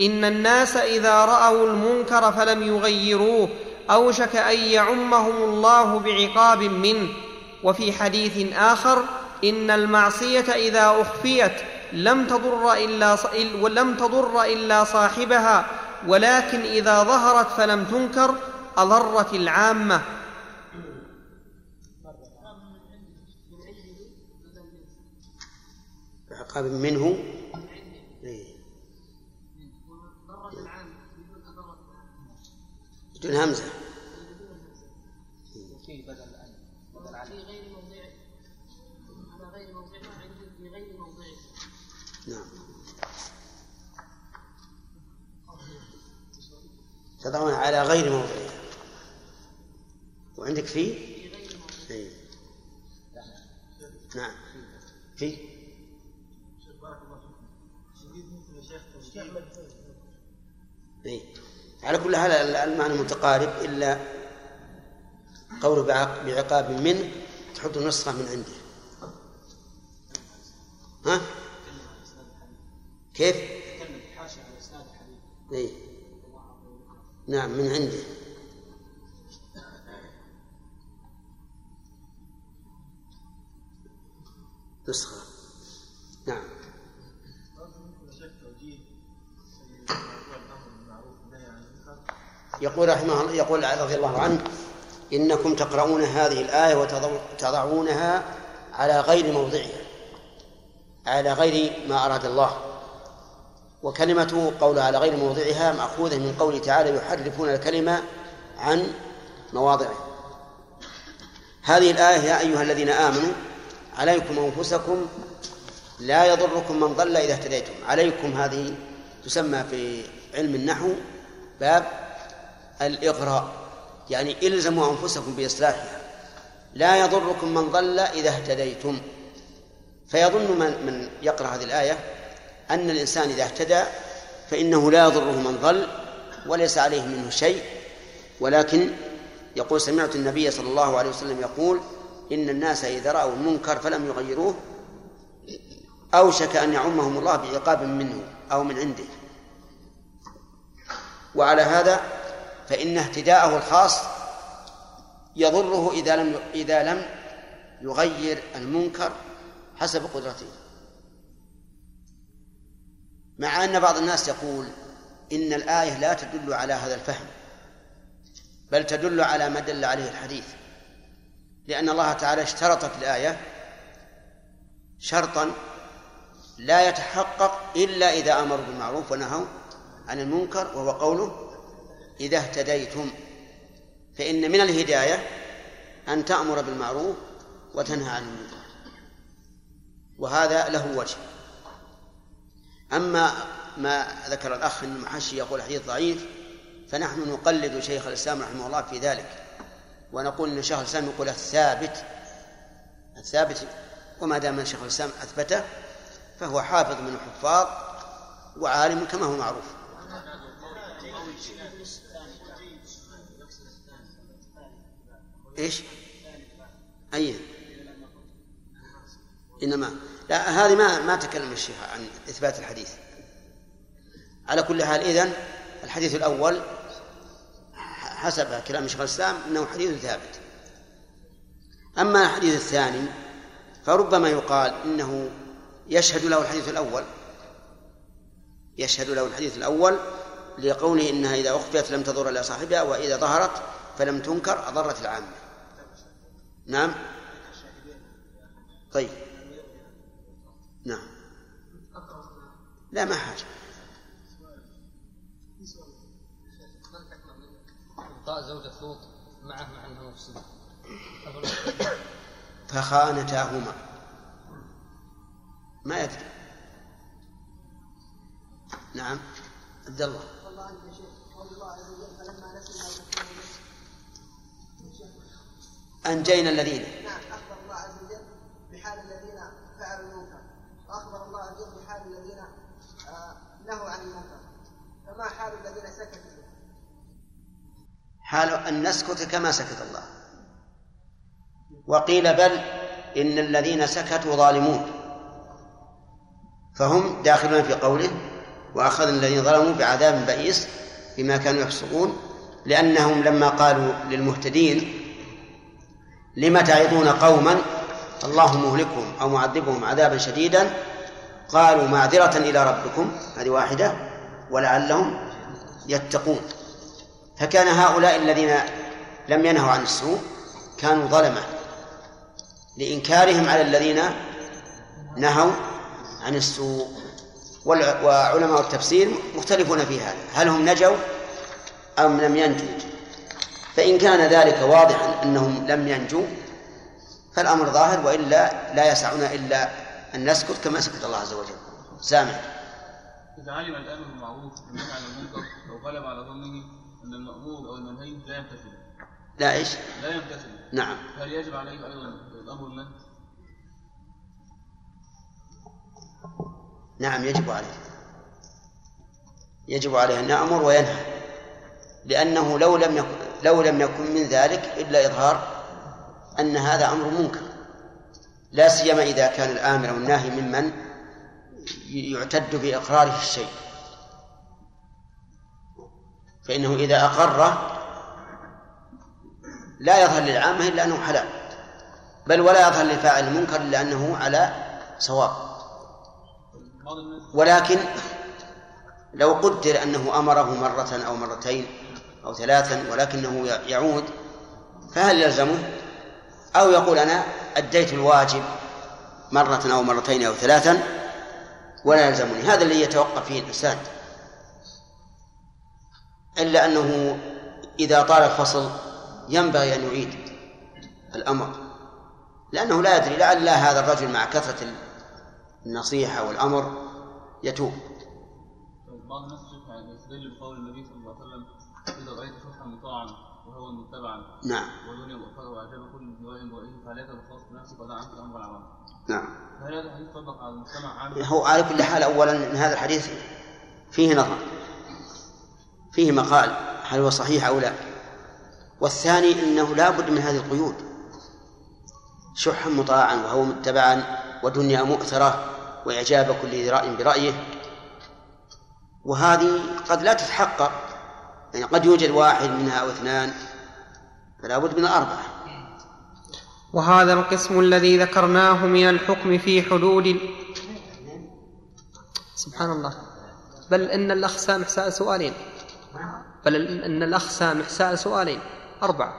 إن الناس إذا رأوا المنكر فلم يغيروه اوشك أن يعمهم الله بعقاب منه. وفي حديث آخر إن المعصية إذا أخفيت لم تضر إلا ولم تضر إلا صاحبها ولكن إذا ظهرت فلم تنكر أضرت العامة. بعقاب منه بدون همزة. في بدل في غير على غير عندي في غير نعم. تضعون على غير موضعها وعندك في؟ إيه. نعم. في. إيه. على كل حال المعنى متقارب إلا بعق- بعقاب منه تحط نسخة من عنده ها؟ كيف؟ إيه؟ نعم من عنده نسخة يقول رحمه الله يقول رضي الله عنه إنكم تقرؤون هذه الآية وتضعونها على غير موضعها على غير ما أراد الله. وكلمته قول على غير موضعها مأخوذة من قوله تعالى يحرفون الكلمة عن مواضعه. هذه الآية يا أيها الذين آمنوا عليكم أنفسكم لا يضركم من ضل إذا اهتديتم. عليكم هذه تسمى في علم النحو باب الإغراء يعني إلزموا أنفسكم بإصلاحها. لا يضركم من ضل إذا اهتديتم. فيظن من من يقرأ هذه الآية أن الإنسان إذا اهتدى فإنه لا يضره من ضل وليس عليه منه شيء. ولكن يقول سمعت النبي صلى الله عليه وسلم يقول إن الناس إذا رأوا المنكر فلم يغيروه أوشك أن يعمهم الله بعقاب منه أو من عنده. وعلى هذا فإن اهتداءه الخاص يضره إذا لم إذا لم يغير المنكر حسب قدرته. مع أن بعض الناس يقول إن الآية لا تدل على هذا الفهم بل تدل على ما دل عليه الحديث. لأن الله تعالى اشترط في الآية شرطا لا يتحقق إلا إذا أمروا بالمعروف ونهوا عن المنكر وهو قوله إذا اهتديتم فإن من الهداية أن تأمر بالمعروف وتنهى عن المنكر. وهذا له وجه. أما ما ذكر الأخ أن المحشي يقول حديث ضعيف فنحن نقلد شيخ الإسلام رحمه الله في ذلك ونقول أن شيخ الإسلام يقول الثابت الثابت وما دام شيخ الإسلام أثبته فهو حافظ من الحفاظ وعالم كما هو معروف. إيش؟ أي. إنما لا هذه ما ما تكلم الشيخ عن إثبات الحديث. على كل حال إذن الحديث الأول حسب كلام شيخ الإسلام أنه حديث ثابت. أما الحديث الثاني فربما يقال إنه يشهد له الحديث الأول. يشهد له الحديث الأول لقوله إنها إذا أخفيت لم تضر إلى صاحبها وإذا ظهرت فلم تنكر أضرت العامة. نعم. طيب. نعم. لا ما حاجة. زوجة لوط معه مع أنها مفسدة فخانتاهما. ما يدري. نعم. عبد الله. والله شيخ قول الله عز وجل فلما نسوا أنجينا الذين. نعم أخبر الله عز وجل بحال الذين فعلوا المنكر. وأخبر الله عز وجل بحال الذين آه، نهوا عن المنكر. فما حال الذين سكتوا؟ حال أن نسكت كما سكت الله. وقيل بل إن الذين سكتوا ظالمون. فهم داخلون في قوله وأخذ الذين ظلموا بعذاب بئيس بما كانوا يفسقون لأنهم لما قالوا للمهتدين لم تعظون قوما الله مهلكهم أو معذبهم عذابا شديدا قالوا معذرة إلى ربكم هذه واحدة ولعلهم يتقون. فكان هؤلاء الذين لم ينهوا عن السوء كانوا ظلمة لإنكارهم على الذين نهوا عن السوء. وعلماء التفسير مختلفون في هذا هل هم نجوا أم لم ينجوا؟ فإن كان ذلك واضحا أنهم لم ينجوا فالأمر ظاهر وإلا لا يسعنا إلا أن نسكت كما سكت الله عز وجل. سامع إذا علم الأمر بالمعروف والنهي عن المنكر أو غلب على ظنه أن المأمور أو المنهي لا يمتثل لا إيش؟ لا يمتثل نعم. هل يجب عليه أيضا الأمر والنهي؟ نعم يجب عليه. يجب عليه أن يأمر وينهى لأنه لو لم يكن لو لم يكن من ذلك إلا إظهار أن هذا أمر منكر. لا سيما إذا كان الآمر أو الناهي ممن يعتد بإقراره الشيء. فإنه إذا أقره لا يظهر للعامة إلا أنه حلال. بل ولا يظهر لفاعل المنكر إلا أنه على صواب. ولكن لو قدر أنه أمره مرة أو مرتين أو ثلاثا ولكنه يعود فهل يلزمه؟ أو يقول أنا أديت الواجب مرة أو مرتين أو ثلاثا ولا يلزمني؟ هذا اللي يتوقف فيه الإنسان إلا أنه إذا طال الفصل ينبغي أن يعيد الأمر لأنه لا يدري لعل هذا الرجل مع كثرة النصيحة والأمر يتوب. بعض الناس يشوف يعني يستدل بقول النبي صلى الله عليه وسلم إذا رأيت مطاعا وهو متبعا نعم. ودنيا مؤخرة وأعجب كل أمر العوام نعم. فهل هذا الحديث يطبق على المجتمع عام؟ هو على كل حال أولا إن هذا الحديث فيه نظر فيه مقال هل هو صحيح أو لا. والثاني أنه لا بد من هذه القيود شحا مطاعا وهو متبعا ودنيا مؤثرة وإعجاب كل ذي رأي برأيه. وهذه قد لا تتحقق يعني قد يوجد واحد منها أو اثنان فلا بد من الأربعة. وهذا القسم الذي ذكرناه من الحكم في حدود ال... سبحان الله. بل إن الاخ سامح سال سؤالين. بل إن الاخ سامح سال سؤالين. أربعة.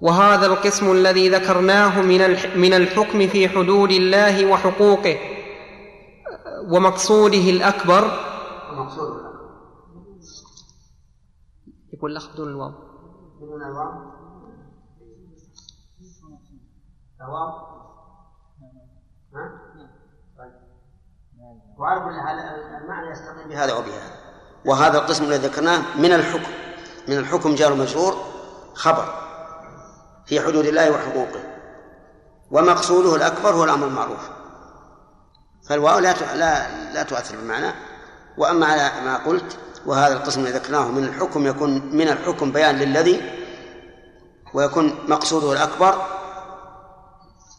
وهذا القسم الذي ذكرناه من الح- من الحكم في حدود الله وحقوقه ومقصوده الأكبر يقول الأخ بدون الواو. بدون الواو؟ الواو؟ ها؟ طيب. وعلى كل المعنى يستقيم بهذا وبهذا وهذا القسم الذي ذكرناه من الحكم. من الحكم جار مجرور خبر في حدود الله وحقوقه. ومقصوده الأكبر هو الأمر المعروف. فالواو لا لا لا تؤثر بالمعنى. وأما على ما قلت وهذا القسم الذي ذكرناه من الحكم يكون من الحكم بيان للذي ويكون مقصوده الأكبر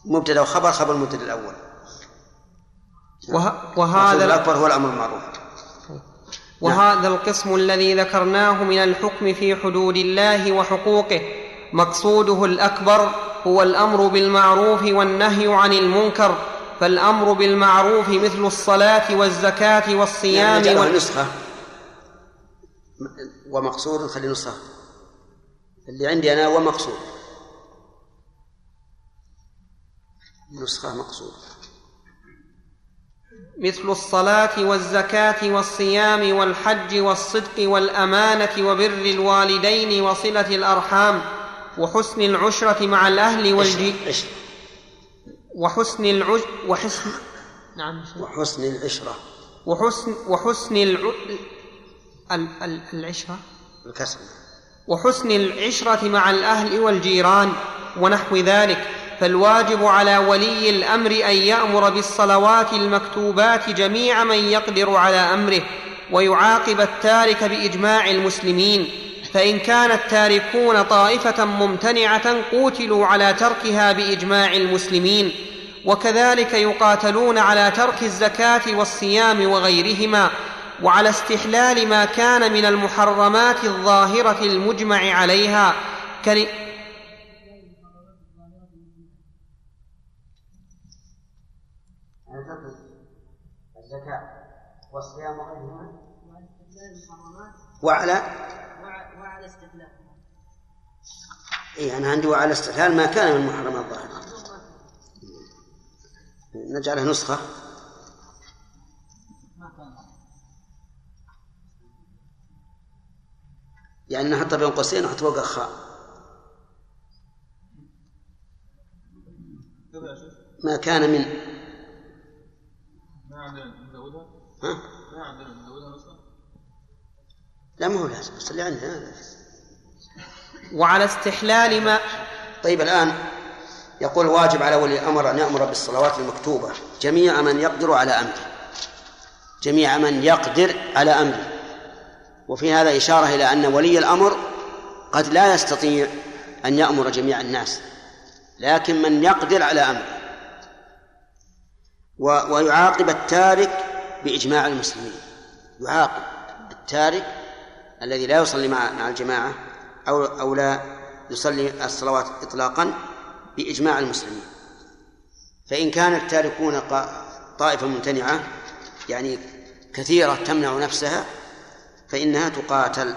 مبتدأ وخبر خبر المبتدأ الأول. وه... وهذا الأكبر هو الأمر المعروف. وهذا القسم الذي ذكرناه من الحكم في حدود الله وحقوقه. مقصوده الأكبر هو الأمر بالمعروف والنهي عن المنكر. فالأمر بالمعروف مثل الصلاة والزكاة والصيام يعني وال... نسخة. ومقصود خلي نسخة اللي عندي أنا ومقصود نسخة مقصود مثل الصلاة والزكاة والصيام والحج والصدق والأمانة وبر الوالدين وصلة الأرحام وحسن العشرة مع الأهل والجي عشرة وحسن العج وحسن نعم. وحسن العشرة. وحسن وحسن الع... ال... ال... العشرة. الكسر. وحسن العشرة مع الأهل والجيران ونحو ذلك. فالواجب على ولي الأمر أن يأمر بالصلوات المكتوبات جميع من يقدر على أمره ويعاقب التارك بإجماع المسلمين. فإن كان التاركون طائفة ممتنعة قوتلوا على تركها بإجماع المسلمين. وكذلك يقاتلون على ترك الزكاة والصيام وغيرهما. وعلى استحلال ما كان من المحرمات الظاهرة المجمع عليها. كل... الزكاة والصيام وغيرهما وعلى وعلى استحلال. إيه أنا عندي وعلى استحلال ما كان من محرمات الظاهرة. نجعلها نسخة. يعني نحط بين قوسين ونحط فوق خاء. ما كان من ما عندنا نزودها ها؟ ما عندنا نزودها مثلا لا ما هو لازم بس اللي عندنا هذا. وعلى استحلال ما طيب الآن يقول واجب على ولي الأمر أن يأمر بالصلوات المكتوبة. جميع من يقدر على أمره. جميع من يقدر على أمره. وفي هذا إشارة إلى أن ولي الأمر قد لا يستطيع أن يأمر جميع الناس لكن من يقدر على أمره ويعاقب التارك بإجماع المسلمين يعاقب التارك الذي لا يصلي مع مع الجماعة أو أو لا يصلي الصلوات إطلاقا بإجماع المسلمين. فإن كان التاركون طائفة ممتنعة يعني كثيرة تمنع نفسها فإنها تقاتل.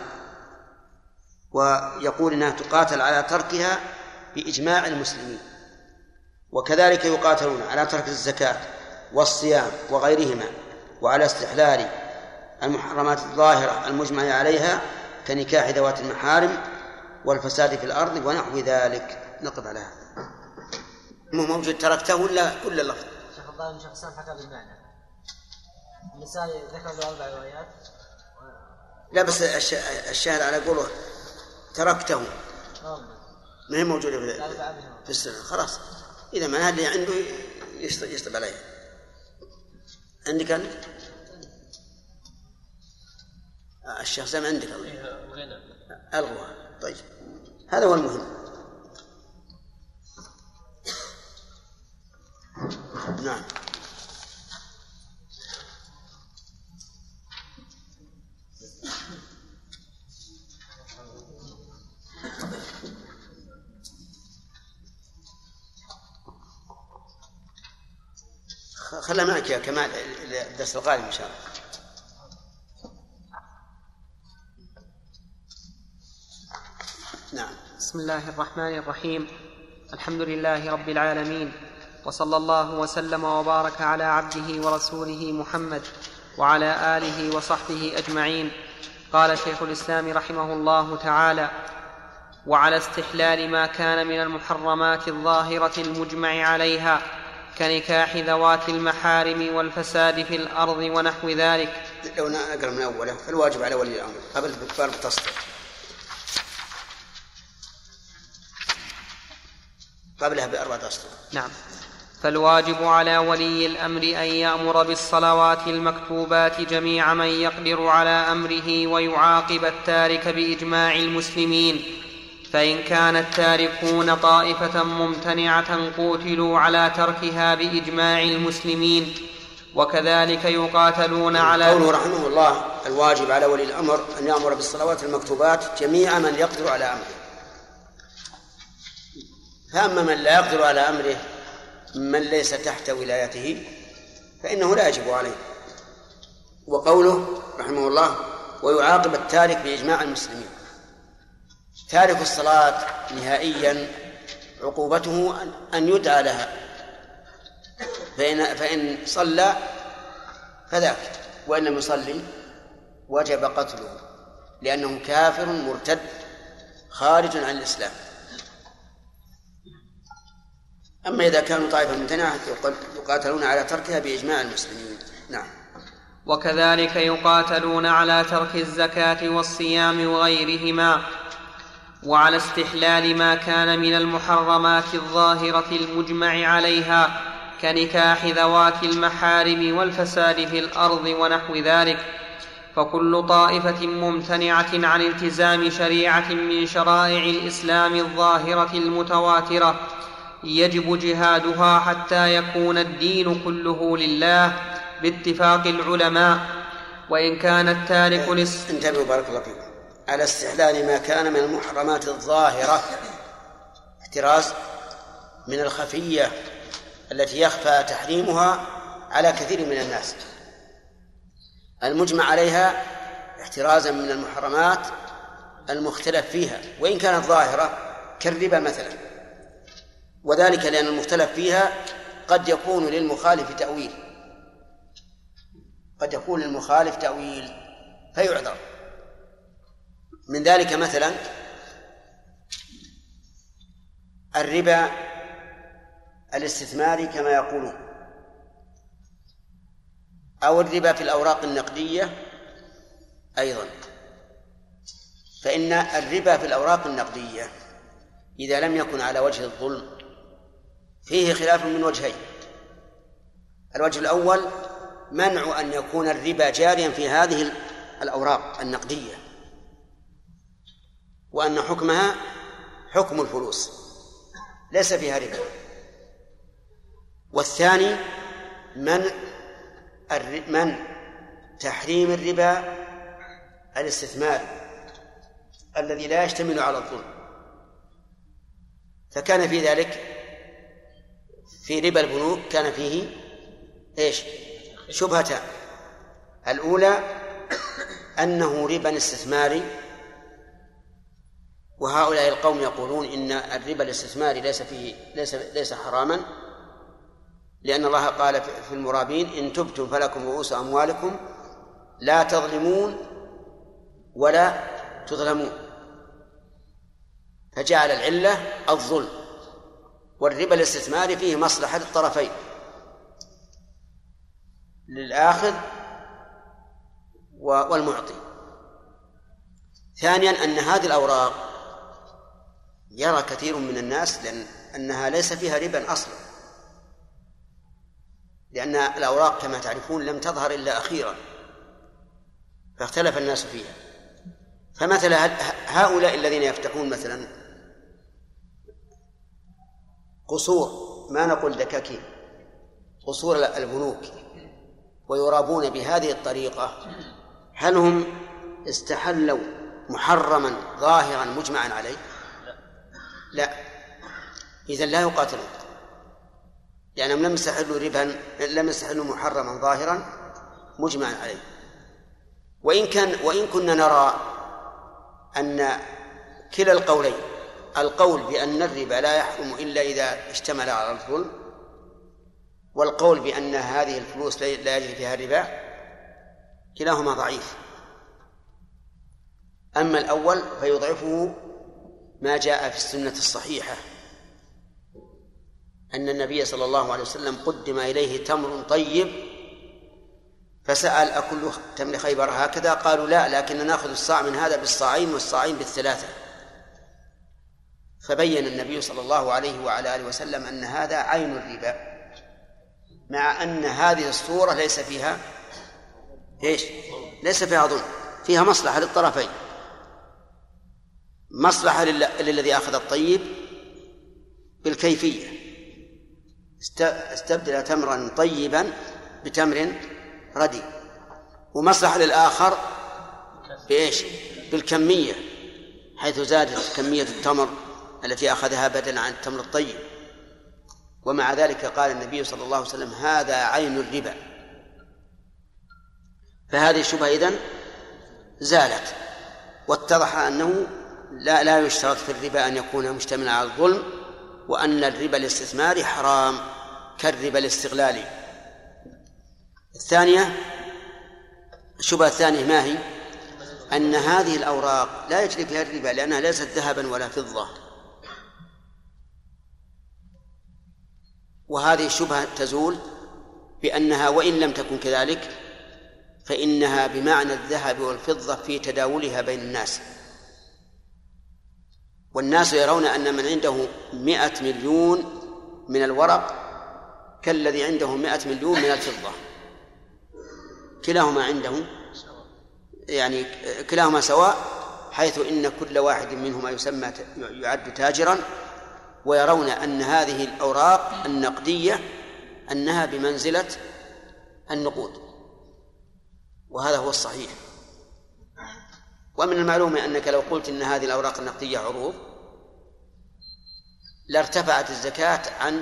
ويقول إنها تقاتل على تركها بإجماع المسلمين. وكذلك يقاتلون على ترك الزكاة والصيام وغيرهما وعلى استحلال المحرمات الظاهرة المجمع عليها كنكاح ذوات المحارم والفساد في الأرض ونحو ذلك. نقف على هذا. مو موجود تركته ولا ولا اللفظ؟ شيخ الظاهر شيخ حكى بالمعنى. النسائي ذكر له أربع روايات. لا بس الش- الشاهد على قوله تركته. ما هي موجودة في في السنة خلاص. إذا ما اللي عنده يشط- يشطب عليه. عندك؟ آه، الشيخ سامي عندك الله. ألغوها طيب. هذا هو المهم. نعم. خلها معك يا كمال الدرس القادم إن شاء الله. نعم. بسم الله الرحمن الرحيم. الحمد لله رب العالمين وصلى الله وسلم وبارك على عبده ورسوله محمد وعلى آله وصحبه أجمعين. قال شيخ الإسلام رحمه الله تعالى وعلى استحلال ما كان من المحرمات الظاهرة المجمع عليها كنكاح ذوات المحارم والفساد في الأرض ونحو ذلك. لو نقرا من اوله فالواجب على ولي الأمر. قبل الكفار بتصدر قبلها بأربعة أسطر نعم. فالواجب على ولي الأمر أن يأمر بالصلوات المكتوبات جميع من يقدر على أمره ويعاقب التارك بإجماع المسلمين. فإن كان التاركون طائفة ممتنعة قوتلوا على تركها بإجماع المسلمين وكذلك يقاتلون على قوله رحمه الله الواجب على ولي الأمر أن يأمر بالصلوات المكتوبات جميع من يقدر على أمره. فاما من لا يقدر على أمره من ليس تحت ولايته فإنه لا يجب عليه. وقوله رحمه الله ويعاقب التارك بإجماع المسلمين تارك الصلاة نهائيا عقوبته ان يدعى لها. فإن فإن صلى فذاك وإن لم يصلي وجب قتله لأنه كافر مرتد خارج عن الإسلام. أما إذا كانوا طائفة ممتنعة يقاتلون على تركها بإجماع المسلمين. نعم. وكذلك يقاتلون على ترك الزكاة والصيام وغيرهما وعلى استحلال ما كان من المحرمات الظاهرة المجمع عليها كنكاح ذوات المحارم والفساد في الأرض ونحو ذلك فكل طائفة ممتنعة عن التزام شريعة من شرائع الإسلام الظاهرة المتواترة يجب جهادها حتى يكون الدين كله لله باتفاق العلماء وإن كان التارك انتبهوا بارك الله فيكم. على استحلال ما كان من المحرمات الظاهرة. احتراز. من الخفية التي يخفى تحريمها على كثير من الناس. المجمع عليها احترازا من المحرمات المختلف فيها وإن كانت ظاهرة كالربا مثلا. وذلك لأن المختلف فيها قد يكون للمخالف تأويل. قد يكون للمخالف تأويل فيعذر. من ذلك مثلا الربا الاستثماري كما يقولون أو الربا في الأوراق النقدية أيضا. فإن الربا في الأوراق النقدية إذا لم يكن على وجه الظلم فيه خلاف من وجهين. الوجه الأول منع أن يكون الربا جاريا في هذه الأوراق النقدية. وأن حكمها حكم الفلوس ليس فيها ربا. والثاني من من تحريم الربا الاستثماري الذي لا يشتمل على الظلم. فكان في ذلك في ربا البنوك كان فيه إيش؟ شبهتان. الأولى أنه ربا استثماري وهؤلاء القوم يقولون إن الربا الاستثماري ليس فيه ليس ليس حراما لأن الله قال في المرابين إن تبتم فلكم رؤوس أموالكم لا تظلمون ولا تظلمون. فجعل العلة الظلم والربا الاستثماري فيه مصلحة للطرفين للآخذ والمعطي. ثانيا أن هذه الأوراق يرى كثير من الناس لأن أنها ليس فيها ربا أصلا. لأن الأوراق كما تعرفون لم تظهر إلا أخيرا فاختلف الناس فيها. فمثلا هؤلاء الذين يفتحون مثلا قصور ما نقول دكاكين قصور البنوك ويرابون بهذه الطريقة. هل هم استحلوا محرما ظاهرا مجمعا عليه؟ لا. إذا لا يقاتلون. لأنهم لم يستحلوا ربا لم يستحلوا محرما ظاهرا مجمعا عليه. وإن كان وإن كنا نرى أن كلا القولين القول بأن الربا لا يحرم إلا إذا اشتمل على الظلم والقول بأن هذه الفلوس لا يجري فيها الربا كلاهما ضعيف. أما الأول فيضعفه ما جاء في السنة الصحيحة أن النبي صلى الله عليه وسلم قدم إليه تمر طيب فسأل أكل تمر خيبر هكذا؟ قالوا لا لكن نأخذ الصاع من هذا بالصاعين والصاعين بالثلاثة. فبين النبي صلى الله عليه وعلى آله وسلم أن هذا عين الربا مع أن هذه الصورة ليس فيها إيش؟ ليس فيها ظلم فيها مصلحة للطرفين. مصلحة للذي أخذ الطيب بالكيفية. استبدل تمرا طيبا بتمر ردي ومصلحة للآخر بإيش؟ بالكمية حيث زادت كمية التمر التي أخذها بدلا عن التمر الطيب. ومع ذلك قال النبي صلى الله عليه وسلم هذا عين الربا. فهذه الشبهة إذن زالت واتضح أنه لا لا يشترط في الربا أن يكون مشتملا على الظلم وأن الربا الاستثماري حرام كالربا الاستغلالي. الثانية الشبهة الثانية ما هي؟ أن هذه الأوراق لا يجري فيها الربا لأنها ليست ذهبا ولا فضة. وهذه الشبهة تزول بأنها وإن لم تكن كذلك فإنها بمعنى الذهب والفضة في تداولها بين الناس. والناس يرون أن من عنده مئة مليون من الورق كالذي عنده مئة مليون من الفضة. كلاهما عنده يعني كلاهما سواء حيث إن كل واحد منهما يسمى يعد تاجرا ويرون أن هذه الأوراق النقدية أنها بمنزلة النقود. وهذا هو الصحيح. ومن المعلوم أنك لو قلت أن هذه الأوراق النقدية عروض لارتفعت الزكاة عن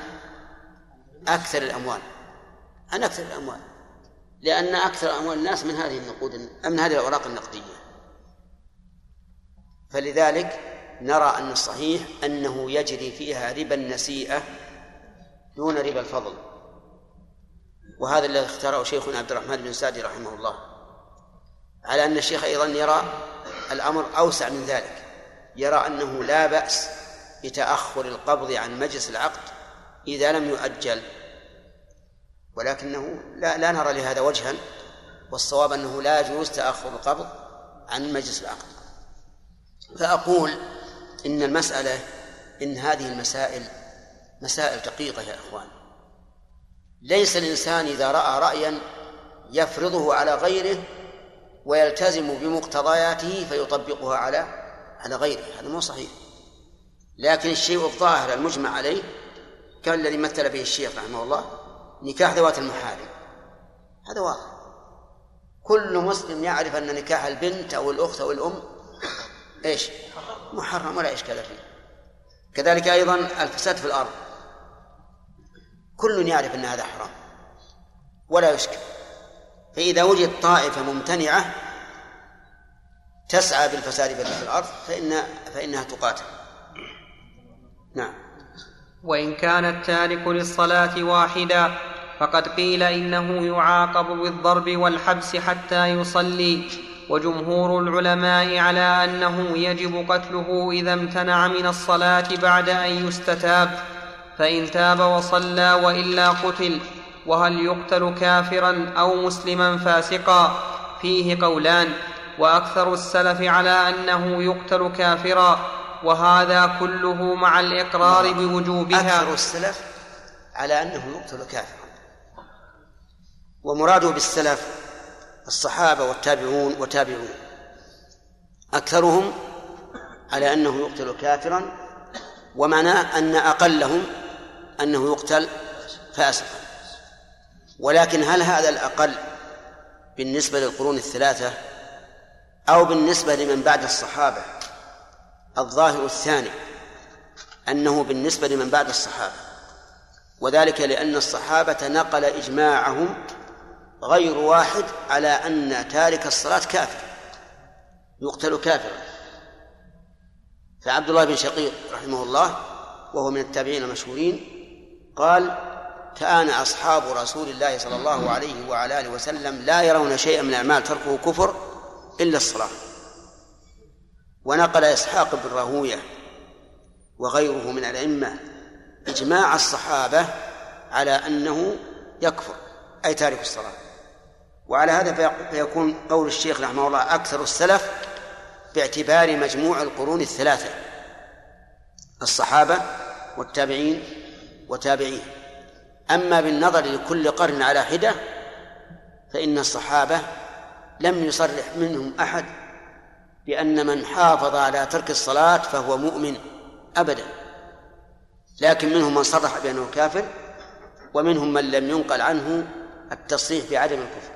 أكثر الأموال عن أكثر الأموال لأن أكثر أموال الناس من هذه النقود من هذه الأوراق النقدية. فلذلك نرى أن الصحيح أنه يجري فيها ربا النسيئة دون ربا الفضل. وهذا الذي اختاره شيخنا عبد الرحمن بن سعدي رحمه الله. على أن الشيخ أيضا يرى الأمر أوسع من ذلك. يرى أنه لا بأس بتأخر القبض عن مجلس العقد إذا لم يؤجل. ولكنه لا, لا نرى لهذا وجها والصواب أنه لا يجوز تأخر القبض عن مجلس العقد. فأقول إن المسألة إن هذه المسائل مسائل دقيقة يا إخوان. ليس الإنسان إذا رأى رأيا يفرضه على غيره ويلتزم بمقتضياته فيطبقها على على غيره. هذا مو صحيح. لكن الشيء الظاهر المجمع عليه كان الذي مثل به الشيخ رحمه الله نكاح ذوات المحارم. هذا واضح. كل مسلم يعرف أن نكاح البنت أو الأخت أو الأم إيش؟ محرم ولا إشكال فيه. كذلك أيضا الفساد في الأرض. كل يعرف أن هذا حرام. ولا يشكل. فإذا وجد طائفة ممتنعة تسعى بالفساد في الأرض فإن فإنها تقاتل. نعم. وإن كان التارك للصلاة واحدا فقد قيل إنه يعاقب بالضرب والحبس حتى يصلي. وجمهور العلماء على أنه يجب قتله إذا امتنع من الصلاة بعد أن يستتاب. فإن تاب وصلى وإلا قتل. وهل يقتل كافرا أو مسلما فاسقا؟ فيه قولان وأكثر السلف على أنه يقتل كافرا وهذا كله مع الإقرار بوجوبها. أكثر السلف على أنه يقتل كافرا. ومراده بالسلف الصحابة والتابعون وتابعون. أكثرهم على أنه يقتل كافرا ومعناه أن أقلهم أنه يقتل فاسقا. ولكن هل هذا الأقل بالنسبة للقرون الثلاثة أو بالنسبة لمن بعد الصحابة؟ الظاهر الثاني أنه بالنسبة لمن بعد الصحابة وذلك لأن الصحابة نقل إجماعهم غير واحد على أن تارك الصلاة كافر يقتل كافرا. فعبد الله بن شقيق رحمه الله وهو من التابعين المشهورين قال كان أصحاب رسول الله صلى الله عليه وعلى آله وسلم لا يرون شيئا من الأعمال تركه كفر إلا الصلاة. ونقل إسحاق بن راهوية وغيره من الأئمة إجماع الصحابة على أنه يكفر أي تارك الصلاة. وعلى هذا فيكون قول الشيخ رحمه الله أكثر السلف باعتبار مجموع القرون الثلاثة الصحابة والتابعين وتابعيه. أما بالنظر لكل قرن على حدة فإن الصحابة لم يصرح منهم أحد بأن من حافظ على ترك الصلاة فهو مؤمن أبدا. لكن منهم من صرح بأنه كافر ومنهم من لم ينقل عنه التصريح بعدم الكفر.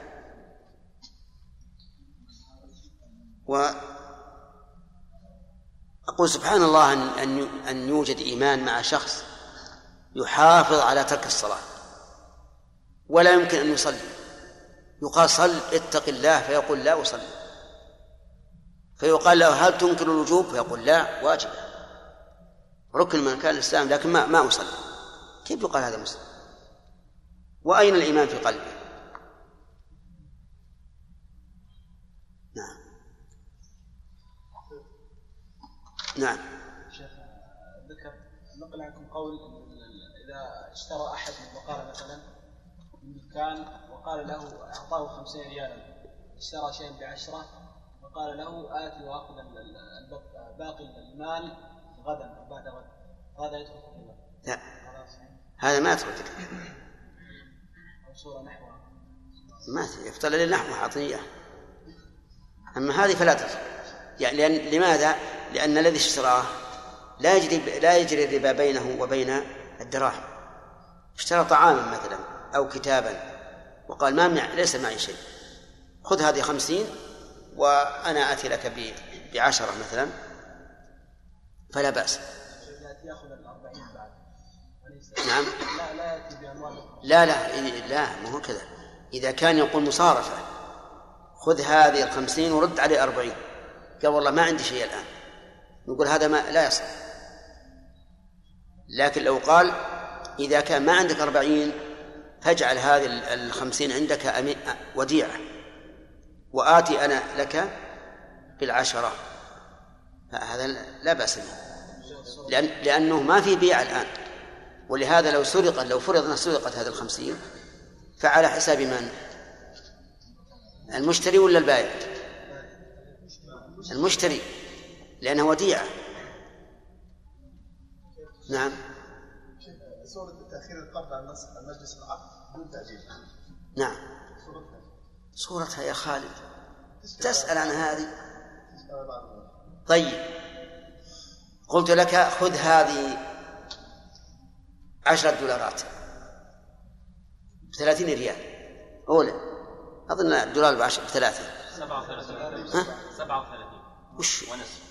و أقول سبحان الله أن أن يوجد إيمان مع شخص يحافظ على ترك الصلاة. ولا يمكن أن يصلي. يقال صل اتق الله فيقول لا أصلي. فيقال له هل تنكر الوجوب؟ فيقول لا واجب. ركن من كان الإسلام لكن ما ما أصلي. كيف يقال هذا مسلم وأين الإيمان في قلبه؟ نعم. نعم. شيخ ذكر نقل عنكم قول إذا اشترى أحد من بقالة مثلا من دكان وقال له أعطاه خمسين ريالا اشترى شيئا بعشرة وقال له ال- الب- باقي المال غدا أو بعد غد. هذا يدخل في الربا. لا. هذا ما يدخل فيه. أو صورة نحوها. ما يفترض للنحو عطية. أما هذه فلا تدخل. يعني لأن لماذا؟ لأن الذي اشتراه لا يجري لا يجري الربا بينه وبين الدراهم. اشترى طعاما مثلا أو كتابا وقال ما مع ليس معي شيء. خذ هذه خمسين وأنا آتي لك بعشرة مثلا. فلا بأس. نعم. لا لا لا ما هو كذا. إذا كان يقول مصارفة خذ هذه الخمسين ورد عليه أربعين. قال والله ما عندي شيء الآن. نقول هذا ما لا يصح. لكن لو قال إذا كان ما عندك أربعين فاجعل هذه ال- الخمسين عندك وديعة. وآتي أنا لك بالعشرة. هذا لا بأس به. لأن لأنه ما في بيع الآن. ولهذا لو سرقت لو فرض سرقت هذه الخمسين فعلى حساب من؟ المشتري ولا البائع؟ المشتري. لأنها وديعة. نعم. سورة تأخير القبض عن مجلس العقد بدون تأجيل. نعم. صورتها يا خالد. تسأل عن هذه. طيب. قلت لك خذ هذه عشرة دولارات. بثلاثين ريال. أولى. أظن الدولار بعشر بثلاثة. 37 ها؟ 37 وش؟ ونصف.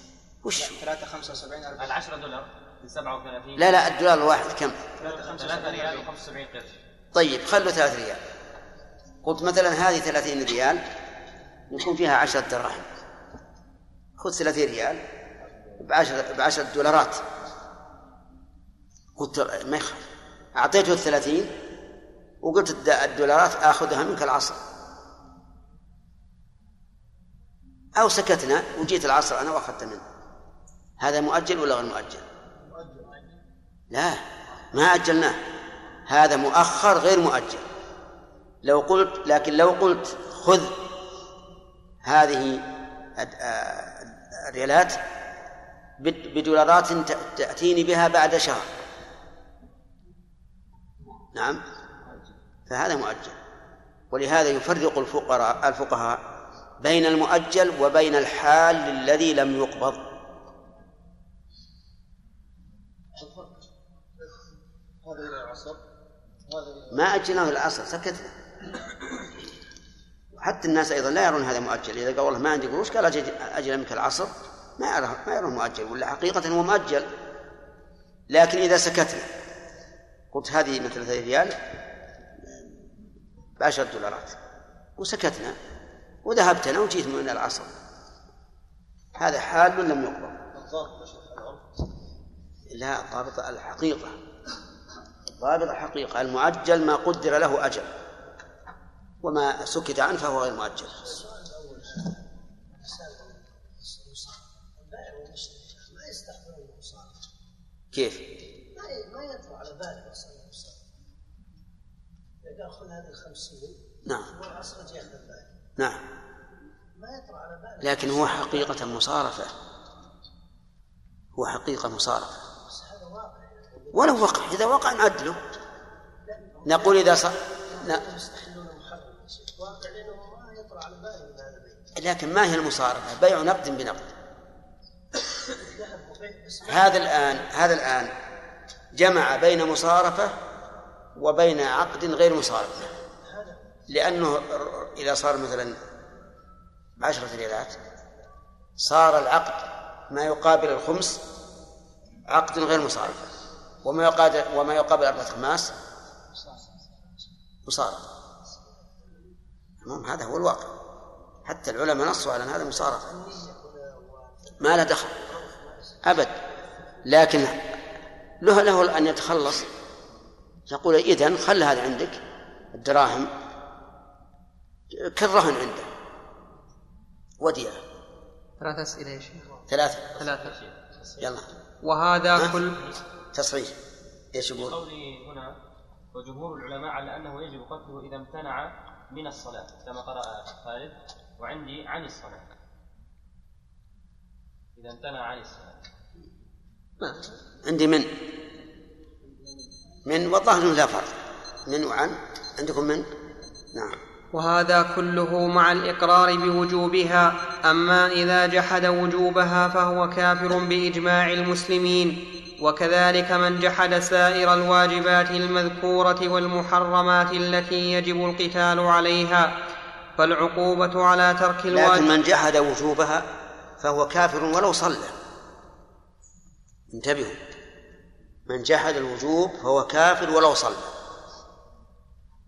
وش؟ 3 75 40 ال 10 دولار. 37 لا لا الدولار الواحد كم؟ 3 ريال و75 قرش. طيب خلوا ثلاث ريال. قلت مثلا هذه ثلاثين ريال يكون فيها عشرة دراهم. خذ ثلاثين ريال بعشرة, بعشرة دولارات. قلت ما يخالف أعطيته الثلاثين وقلت الد- الدولارات آخذها منك العصر. أو سكتنا وجيت العصر أنا وأخذت منه. هذا مؤجل ولا غير مؤجل؟ لا ما أجلناه. هذا مؤخر غير مؤجل. لو قلت لكن لو قلت خذ هذه آه، الريالات بد- بدولارات تأتيني بها بعد شهر. نعم. فهذا مؤجل. ولهذا يفرق الفقراء الفقهاء بين المؤجل وبين الحال الذي لم يقبض هذا إلى العصر هذا ما أجلناه العصر سكتنا حتى الناس أيضا لا يرون هذا مؤجل. إذا قال والله ما عندي قروش قال أجل, منك العصر ما يرى ما يرون مؤجل ولا حقيقة هو مؤجل. لكن إذا سكتنا قلت هذه مثل ريال بعشرة دولارات. وسكتنا وذهبت أنا وجيت من العصر هذا حال لم يقبل. لا ضابط الحقيقة. ضابط الحقيقة المؤجل ما قدر له أجل وما سكت عنه فهو غير مؤجل. كيف؟ ما يطرأ على باله المصالح إذا أخذ هذه الخمسين نعم. يجي ياخذ الباقي نعم. ما يطرأ على باله لكن هو حقيقة مصارفة. هو حقيقة مصارفة. ولو وقع. إذا وقع نعدله. نقول إذا صار البيع لكن ما هي المصارفة؟ بيع نقد بنقد. هذا الآن هذا الآن جمع بين مصارفة وبين عقد غير مصارفة. لأنه إذا صار مثلا بعشرة ريالات صار العقد ما يقابل الخمس عقد غير مصارفة. وما يقابل وما يقابل أربعة خماس مصارفة تمام هذا هو الواقع. حتى العلماء نصوا على أن هذا مصارفة ما له دخل. أبد. لكن له له أن يتخلص. يقول إذن خل هذا عندك الدراهم. كالرهن عنده. وديعة. ثلاث أسئلة يا شيخ. ثلاثة. ثلاثة. يلا. وهذا؟ كل تصحيح. إيش يقول؟ قولي هنا وجمهور العلماء على أنه يجب قتله إذا امتنع من الصلاة كما قرأ خالد وعندي عن الصلاة. إذا امتنع عن الصلاة. ما. عندي من؟ من والظاهر لا فرق. من وعن؟ عندكم من؟ نعم. وهذا كله مع الإقرار بوجوبها أما إذا جحد وجوبها فهو كافر بإجماع المسلمين. وكذلك من جحد سائر الواجبات المذكورة والمحرمات التي يجب القتال عليها فالعقوبة على ترك لكن الواجب من جحد وجوبها فهو كافر ولو صلى. انتبهوا. من جحد الوجوب فهو كافر ولو صلى.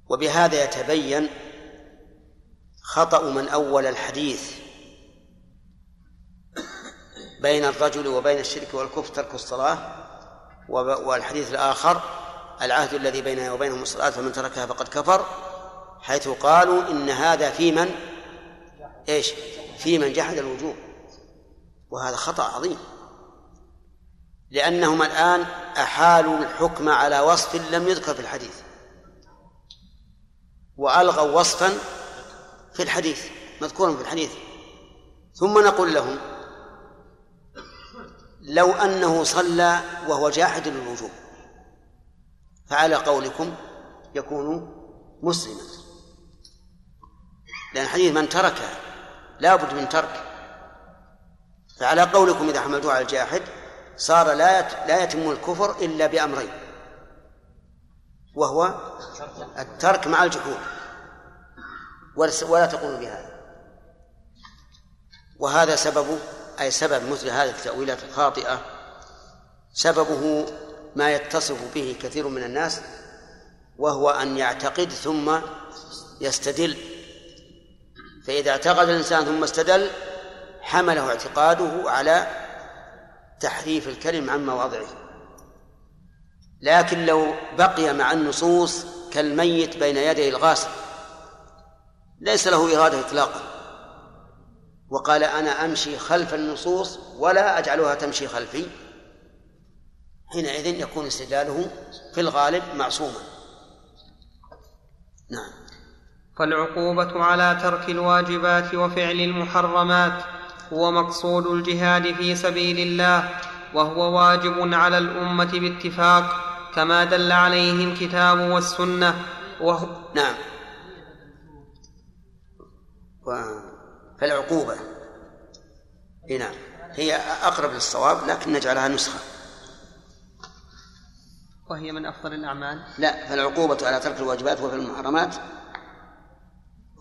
وبهذا يتبين خطأ من أول الحديث بين الرجل وبين الشرك والكفر ترك الصلاة والحديث الآخر العهد الذي بيننا وبينهم الصلاة فمن تركها فقد كفر حيث قالوا إن هذا في من؟ إيش؟ في من جحد الوجوب. وهذا خطأ عظيم. لأنهم الآن أحالوا الحكم على وصف لم يذكر في الحديث. وألغوا وصفا في الحديث مذكورا في الحديث. ثم نقول لهم لو أنه صلى وهو جاحد للوجوب. فعلى قولكم يكون مسلما. لأن الحديث من تركها لا بد من ترك. فعلى قولكم إذا حملتوه على الجاحد صار لا لا يتم الكفر إلا بأمرين. وهو الترك مع الجحود. ولا تقولوا بهذا. وهذا سببه أي سبب مثل هذه التأويلات الخاطئة سببه ما يتصف به كثير من الناس وهو أن يعتقد ثم يستدل. فإذا اعتقد الإنسان ثم استدل حمله اعتقاده على تحريف الكلم عن مواضعه. لكن لو بقي مع النصوص كالميت بين يدي الغاسل ليس له إرادة إطلاقا. وقال أنا أمشي خلف النصوص ولا أجعلها تمشي خلفي. حينئذ يكون استدلاله في الغالب معصوما. نعم. فالعقوبة على ترك الواجبات وفعل المحرمات هو مقصود الجهاد في سبيل الله وهو واجب على الأمة باتفاق كما دل عليه الكتاب والسنة وهو نعم. و... فالعقوبة. إيه نعم. هي أقرب للصواب لكن نجعلها نسخة. وهي من أفضل الأعمال؟ لا فالعقوبة على ترك الواجبات وفي المحرمات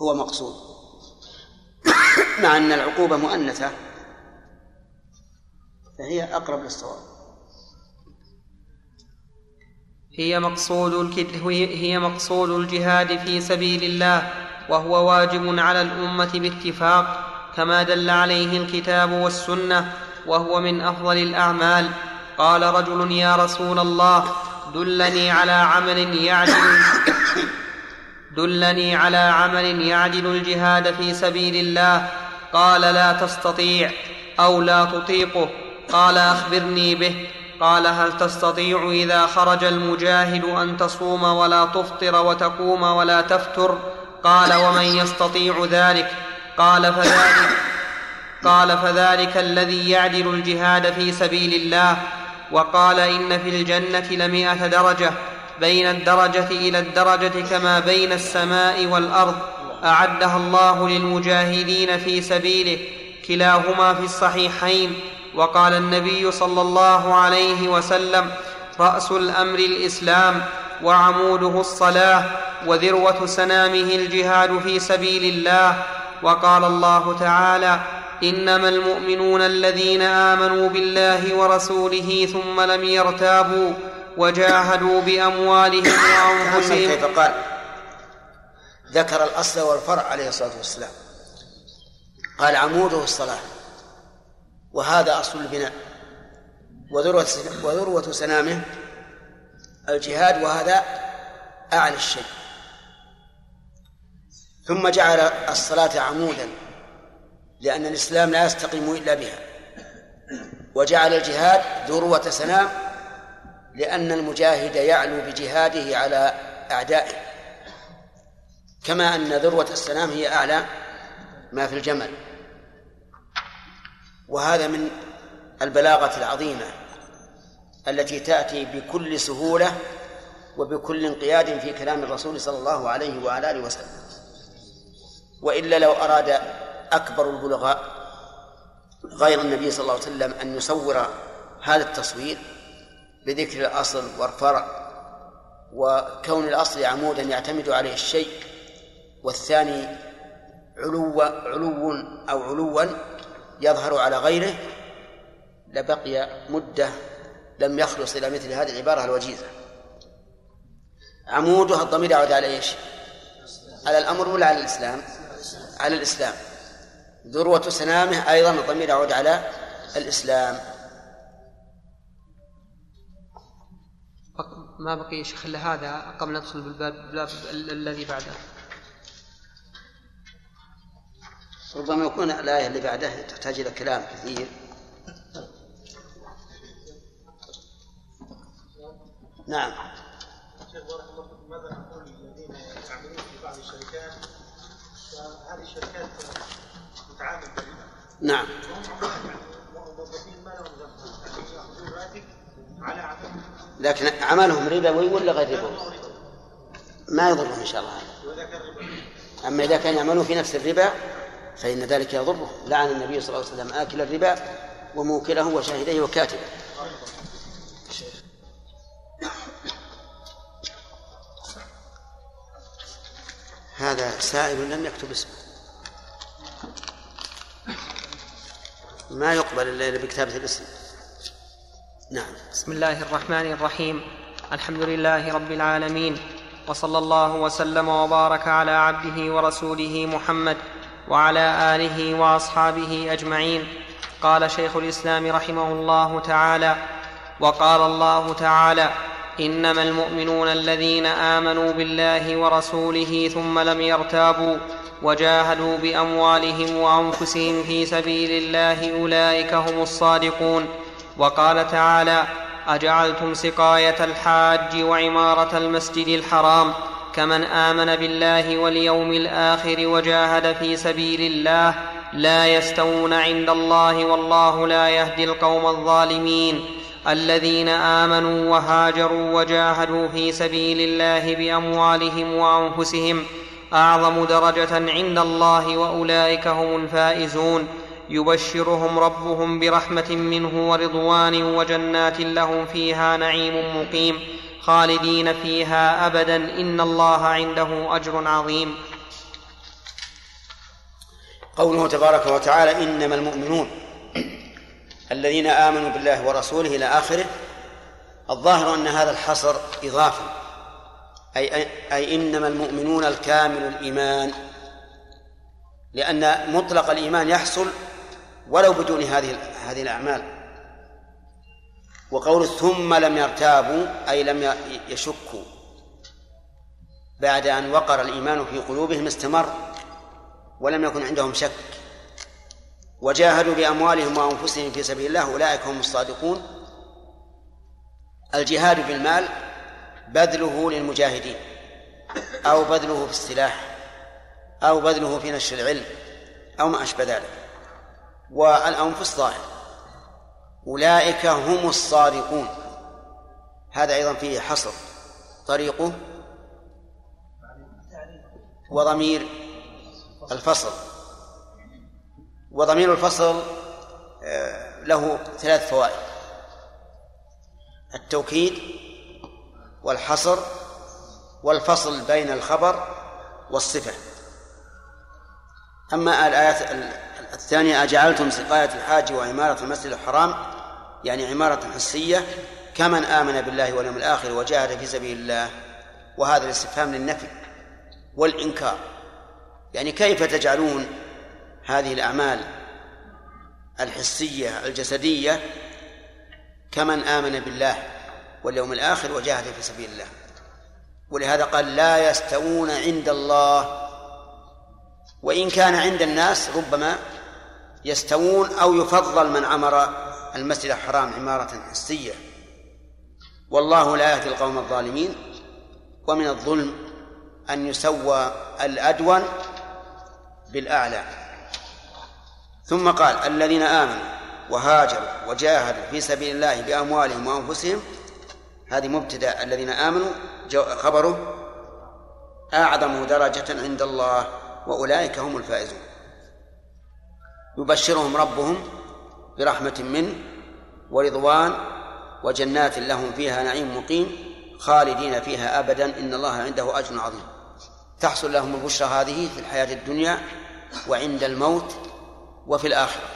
هو مقصود. [coughs] مع أن العقوبة مؤنثة فهي أقرب للصواب. هي مقصود الكد هي مقصود الجهاد في سبيل الله. وهو واجب على الأمة باتفاق كما دل عليه الكتاب والسنة وهو من أفضل الأعمال. قال رجل يا رسول الله دلني على عمل يعدل [coughs] دلني على عمل يعدل الجهاد في سبيل الله. قال لا تستطيع أو لا تطيقه. قال أخبرني به. قال هل تستطيع إذا خرج المجاهد أن تصوم ولا تفطر وتقوم ولا تفتر؟ قال ومن يستطيع ذلك؟ قال فذلك قال فذلك الذي يعدل الجهاد في سبيل الله. وقال إن في الجنة لمائه درجة بين الدرجة إلى الدرجة كما بين السماء والأرض. أعدها الله للمجاهدين في سبيله كلاهما في الصحيحين. وقال النبي صلى الله عليه وسلم رأس الأمر الإسلام. وعموده الصلاة وذروة سنامه الجهاد في سبيل الله وقال الله تعالى إنما المؤمنون الذين آمنوا بالله ورسوله ثم لم يرتابوا وجاهدوا بأموالهم وأنفسهم. كيف قال ذكر الأصل والفرع عليه الصلاة والسلام. قال عموده الصلاة. وهذا أصل البناء. وذروة وذروة سنامه الجهاد وهذا أعلى الشيء. ثم جعل الصلاة عمودا لأن الإسلام لا يستقيم إلا بها. وجعل الجهاد ذروة سنام لأن المجاهد يعلو بجهاده على أعدائه. كما أن ذروة السنام هي أعلى ما في الجمل. وهذا من البلاغة العظيمة. التي تأتي بكل سهولة وبكل انقياد في كلام الرسول صلى الله عليه وعلى آله وسلم. وإلا لو أراد أكبر البلغاء غير النبي صلى الله عليه وسلم أن يصور هذا التصوير بذكر الأصل والفرع وكون الأصل عمودا يعتمد عليه الشيء والثاني علو علو أو علوا يظهر على غيره لبقي مدة لم يخلص إلى مثل هذه العبارة الوجيزة. عمودها الضمير يعود على إيش؟ على الأمر ولا على الإسلام؟ على الإسلام. ذروة سنامه أيضا الضمير يعود على الإسلام. ما بقي شيخ إلا هذا قبل ندخل بالباب الذي بعده. ربما يكون الآية اللي بعدها تحتاج إلى كلام كثير. نعم. ماذا نقول للذين يعملون في بعض الشركات؟ فهذه الشركات تتعامل بالربا نعم. موظفين ما لهم ذنب. يأخذون راتب على عملهم لكن عملهم ربوي ولا غير ربوي؟ ما يضرهم إن شاء الله كان ربا. أما إذا كانوا يعملون في نفس الربا فإن ذلك يضره. لعن النبي صلى الله عليه وسلم آكل الربا وموكله وشاهديه وكاتبه. هذا سائل لم يكتب اسمه. ما يقبل الا بكتابة الاسم؟ نعم. بسم الله الرحمن الرحيم. الحمد لله رب العالمين. وصلى الله وسلم وبارك على عبده ورسوله محمد وعلى آله وأصحابه أجمعين. قال شيخ الإسلام رحمه الله تعالى وقال الله تعالى إنما المؤمنون الذين آمنوا بالله ورسوله ثم لم يرتابوا وجاهدوا بأموالهم وأنفسهم في سبيل الله أولئك هم الصادقون. وقال تعالى أجعلتم سقاية الحاج وعمارة المسجد الحرام كمن آمن بالله واليوم الآخر وجاهد في سبيل الله لا يستوون عند الله والله لا يهدي القوم الظالمين. الذين آمنوا وهاجروا وجاهدوا في سبيل الله بأموالهم وأنفسهم أعظم درجة عند الله وأولئك هم الفائزون. يبشرهم ربهم برحمة منه ورضوان وجنات لهم فيها نعيم مقيم. خالدين فيها أبدا. إن الله عنده أجر عظيم. قوله تبارك وتعالى إنما المؤمنون الذين آمنوا بالله ورسوله إلى آخره الظاهر أن هذا الحصر اضافي اي اي, أي إنما المؤمنون الكامل الإيمان لأن مطلق الإيمان يحصل ولو بدون هذه هذه الأعمال. وقول ثم لم يرتابوا أي لم يشكوا. بعد أن وقر الإيمان في قلوبهم استمر ولم يكن عندهم شك. وجاهدوا بأموالهم وأنفسهم في سبيل الله أولئك هم الصادقون. الجهاد بالمال بذله للمجاهدين أو بذله في السلاح أو بذله في نشر العلم أو ما أشبه ذلك. والأنفس ظاهر. أولئك هم الصادقون. هذا أيضا فيه حصر. طريقه وضمير الفصل. وضمير الفصل آه، له ثلاث فوائد. التوكيد والحصر والفصل بين الخبر والصفة. أما الآيات الثانية أجعلتم سقاية الحاج وعمارة المسجد الحرام يعني عمارة حسية كمن آمن بالله واليوم الآخر وجاهد في سبيل الله وهذا الاستفهام للنفي والإنكار. يعني كيف تجعلون هذه الأعمال الحسية الجسدية كمن آمن بالله واليوم الآخر وجاهد في سبيل الله. ولهذا قال لا يستوون عند الله وإن كان عند الناس ربما يستوون أو يفضل من عمر المسجد الحرام عمارة حسية. والله لا يهدي القوم الظالمين ومن الظلم أن يسوى الأدون بالأعلى. ثم قال الذين آمنوا وهاجروا وجاهدوا في سبيل الله بأموالهم وأنفسهم هذه مبتدأ الذين آمنوا خبره أعظم درجة عند الله وأولئك هم الفائزون. يبشرهم ربهم برحمة منه ورضوان وجنات لهم فيها نعيم مقيم خالدين فيها أبدا إن الله عنده أجر عظيم. تحصل لهم البشرى هذه في الحياة الدنيا وعند الموت وفي الآخرة.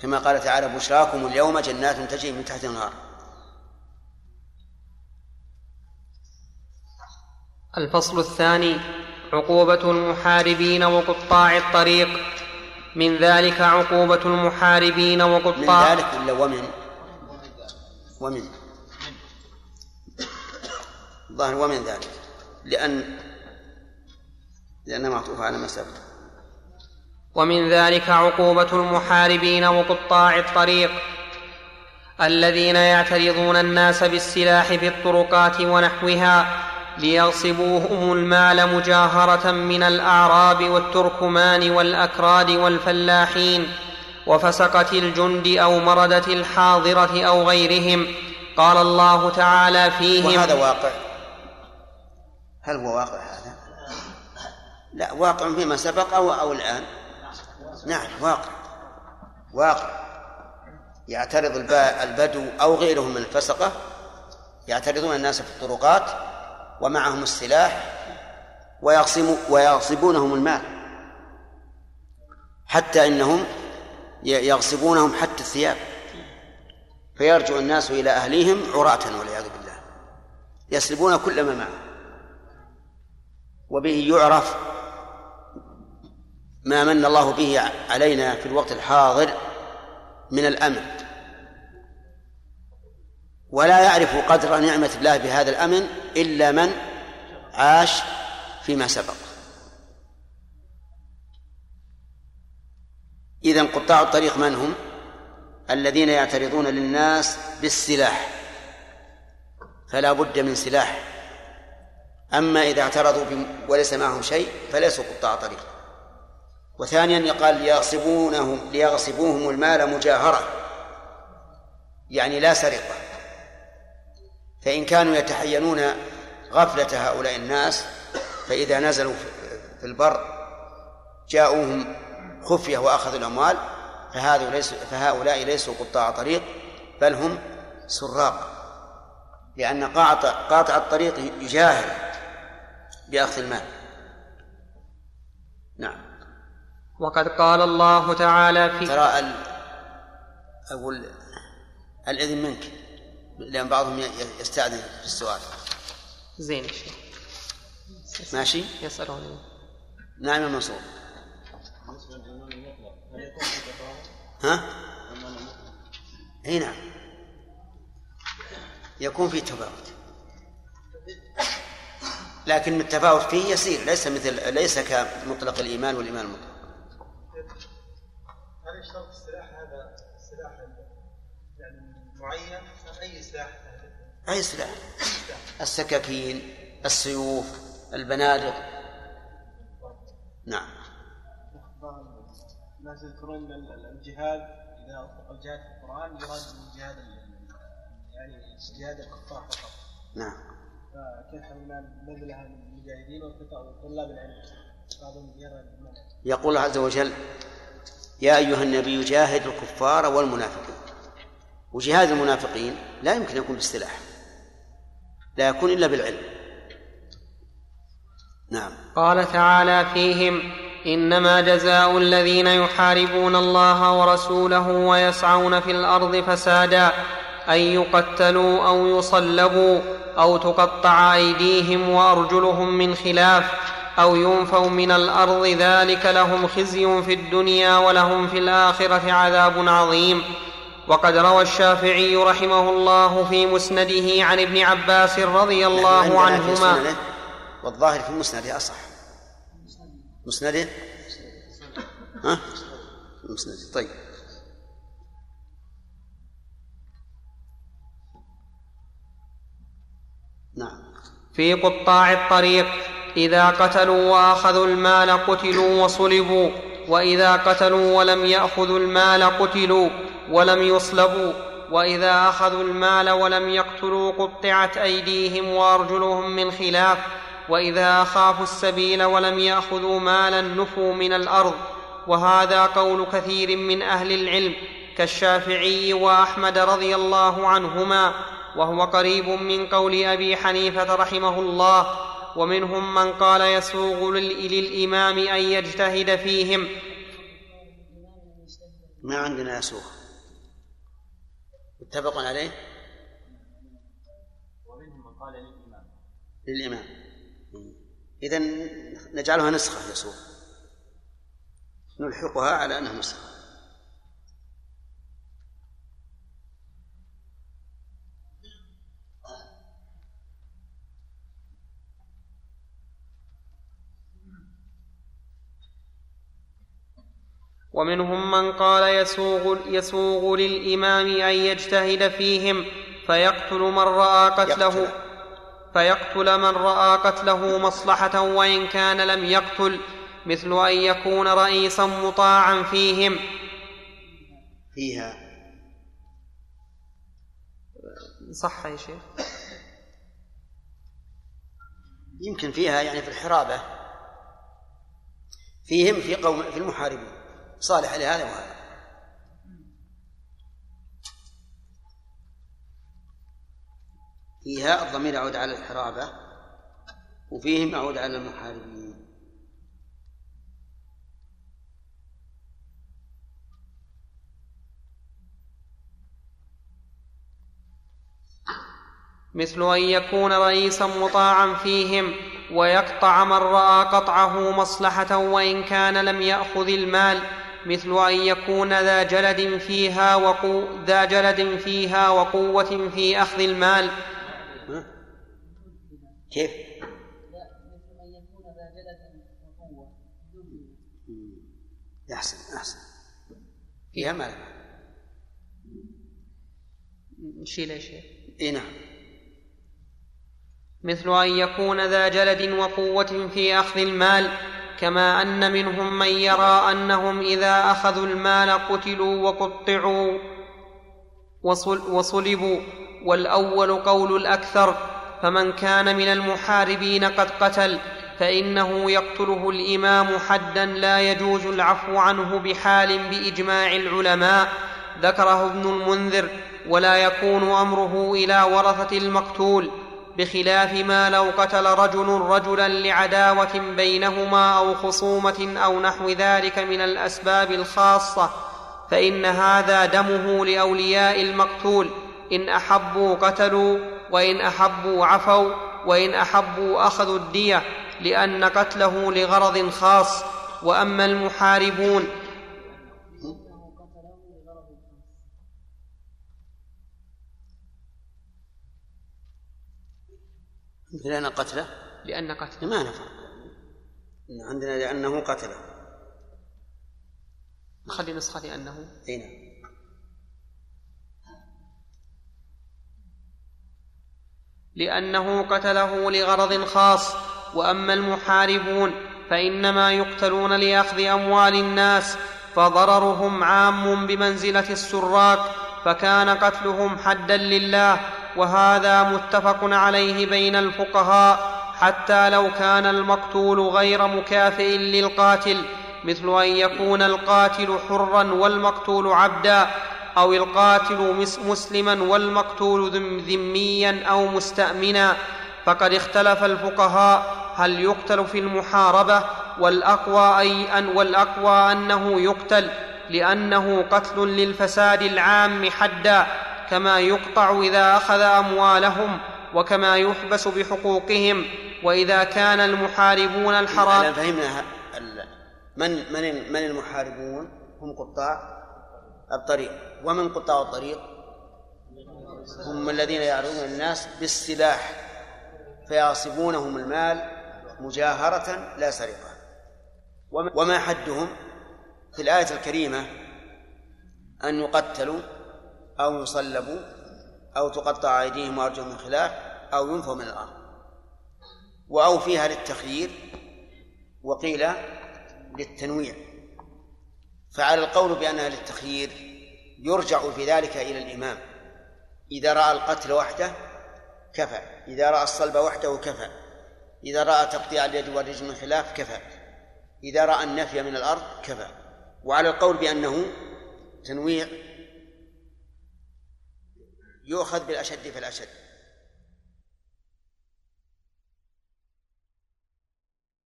كما قال تعالى بشراكم اليوم جنات تجري من تحت النهار الفصل الثاني عقوبة المحاربين وقطاع الطريق. من ذلك عقوبة المحاربين وقطاع من ذلك ولا ومن؟ ومن. الظاهر ومن ذلك لأن لأن معطوف على ما سبق. ومن ذلك عقوبة المحاربين وقطاع الطريق الذين يعترضون الناس بالسلاح في الطرقات ونحوها ليغصبوهم المال مجاهرة من الأعراب والتركمان والأكراد والفلاحين وفسقة الجند أو مردة الحاضرة أو غيرهم قال الله تعالى فيهم وهذا واقع هل هو واقع هذا؟ لا واقع فيما سبق أو أو الآن نعم واقع. واقع. يعترض البدو أو غيرهم من الفسقة يعترضون الناس في الطرقات ومعهم السلاح ويغصب ويغصبونهم المال. حتى إنهم يغصبونهم حتى الثياب. فيرجع الناس إلى أهليهم عراة والعياذ بالله. يسلبون كل ما معهم. وبه يعرف ما من الله به علينا في الوقت الحاضر من الامن ولا يعرف قدر نعمة الله بهذا الأمن إلا من عاش فيما سبق. إذا قطاع الطريق من هم؟ الذين يعترضون للناس بالسلاح. فلا بد من سلاح. أما إذا اعترضوا وليس معهم شيء فليسوا قطاع طريق. وثانيا يقال ليغصبونهم ليغصبوهم المال مجاهرة. يعني لا سرقة. فإن كانوا يتحينون غفلة هؤلاء الناس فإذا نزلوا في البر جاءوهم خفية وأخذوا الأموال فهذا ليس فهؤلاء ليسوا قطاع طريق بل هم سراق. لأن قاطع قاطع الطريق يجاهر بأخذ المال. نعم. وقد قال الله تعالى في ترى ال... أقول الإذن منك لأن بعضهم يستأذن في السؤال. زين الشيخ ماشي؟ يسألوني. نعم يا منصور. ها؟ إي نعم. يكون في تفاوت. لكن التفاوت فيه يسير ليس مثل ليس كمطلق الإيمان والإيمان المطلق هل يشترط السلاح هذا سلاح يعني معين اي سلاح اي سلاح السكاكين السيوف البنادق. نعم. الناس يذكرون الجهاد إذا أطلق الجهاد في القرآن يراد الجهاد يعني جهاد الكفار فقط. نعم. فكيف حملنا بذلها للمجاهدين وطلاب العلم؟ بعضهم يرى يقول الله عز وجل يا أيها النبي جاهد الكفار والمنافقين. وجهاد المنافقين لا يمكن يكون بالسلاح لا يكون إلا بالعلم. نعم. قال تعالى فيهم إنما جزاء الذين يحاربون الله ورسوله ويسعون في الأرض فسادا أن يقتلوا أو يصلبوا أو تقطع أيديهم وأرجلهم من خلاف أو ينفوا من الأرض ذلك لهم خزي في الدنيا ولهم في الآخرة عذاب عظيم. وقد روى الشافعي رحمه الله في مسنده عن ابن عباس رضي الله عنهما. والظاهر في مسنده أصح. مسنده؟ ها؟ مسنده طيب. نعم. في قطاع الطريق إذا قتلوا وأخذوا المال قتلوا وصلبوا وإذا قتلوا ولم يأخذوا المال قتلوا. ولم يصلبوا وإذا أخذوا المال ولم يقتلوا قطعت أيديهم وأرجلهم من خلاف وإذا خافوا السبيل ولم يأخذوا مالا نفوا من الأرض. وهذا قول كثير من أهل العلم كالشافعي وأحمد رضي الله عنهما وهو قريب من قول أبي حنيفة رحمه الله ومنهم من قال يسوغ للإمام أن يجتهد فيهم. ما عندنا يسوغ. متفق عليه؟ ومنهم من قال للإمام. للإمام. إذا نجعلها نسخة يسوع نلحقها على أنها نسخة. ومنهم من قال يسوغ, يسوغ للإمام أن يجتهد فيهم فيقتل من رأى قتله يقتل. فيقتل من رأى قتله مصلحة وإن كان لم يقتل مثل أن يكون رئيسا مطاعا فيهم. فيها. صح يا شيخ. يمكن فيها يعني في الحرابة. فيهم في قوم في المحاربين. صالح لهذا وهذا. فيها الضمير يعود على الحرابة وفيهم يعود على المحاربين. مثل أن يكون رئيسا مطاعا فيهم ويقطع من رأى قطعه مصلحة وإن كان لم يأخذ المال. مثل أن يكون ذا جلد فيها وقو ذا جلد فيها وقوة في أخذ المال. كيف؟ أحسن أحسن. فيها ما نشيل يا شيخ إي نعم. مثل أن يكون ذا جلد وقوة في أخذ المال. كما أن منهم من يرى أنهم إذا أخذوا المال قتلوا وقطعوا وصلبوا والأول قول الأكثر فمن كان من المحاربين قد قتل فإنه يقتله الإمام حدا لا يجوز العفو عنه بحال بإجماع العلماء ذكره ابن المنذر ولا يكون أمره إلى ورثة المقتول. بخلاف ما لو قتل رجل رجلا لعداوة بينهما أو خصومة أو نحو ذلك من الأسباب الخاصة فإن هذا دمه لأولياء المقتول. إن أحبوا قتلوا وإن أحبوا عفوا وإن أحبوا أخذوا الدية لأن قتله لغرض خاص. وأما المحاربون لأن قتله؟ لأن قتله. ما نفع عندنا لأنه قتله. خلي نسخة لأنه. أي نعم. لأنه قتله لغرض خاص. وأما المحاربون فإنما يقتلون لأخذ أموال الناس. فضررهم عام بمنزلة السراق فكان قتلهم حدا لله. وهذا متفق عليه بين الفقهاء حتى لو كان المقتول غير مكافئ للقاتل مثل أن يكون القاتل حرا والمقتول عبدا أو القاتل مسلما والمقتول ذميا أو مستامنا. فقد اختلف الفقهاء هل يقتل في المحاربة والأقوى أي أن والأقوى أنه يقتل لأنه قتل للفساد العام حدا. كما يقطع إذا أخذ أموالهم وكما يحبس بحقوقهم وإذا كان المحاربون الحرام فهمنا من من من المحاربون؟ هم قطاع الطريق. ومن قطاع الطريق؟ هم الذين يعرضون الناس بالسلاح فيعصبونهم المال مجاهرة لا سرقة. وما حدهم؟ في الآية الكريمة أن يقتلوا أو يصلبوا أو تقطع أيديهم وأرجلهم من خلاف أو ينفوا من الأرض. وأو فيها للتخيير وقيل للتنويع. فعلى القول بأنها للتخيير يرجع في ذلك إلى الإمام. إذا رأى القتل وحده كفى. إذا رأى الصلب وحده كفى. إذا رأى تقطيع اليد والرجل من خلاف كفى. إذا رأى النفي من الأرض كفى. وعلى القول بأنه تنويع يؤخذ بالأشد فالأشد.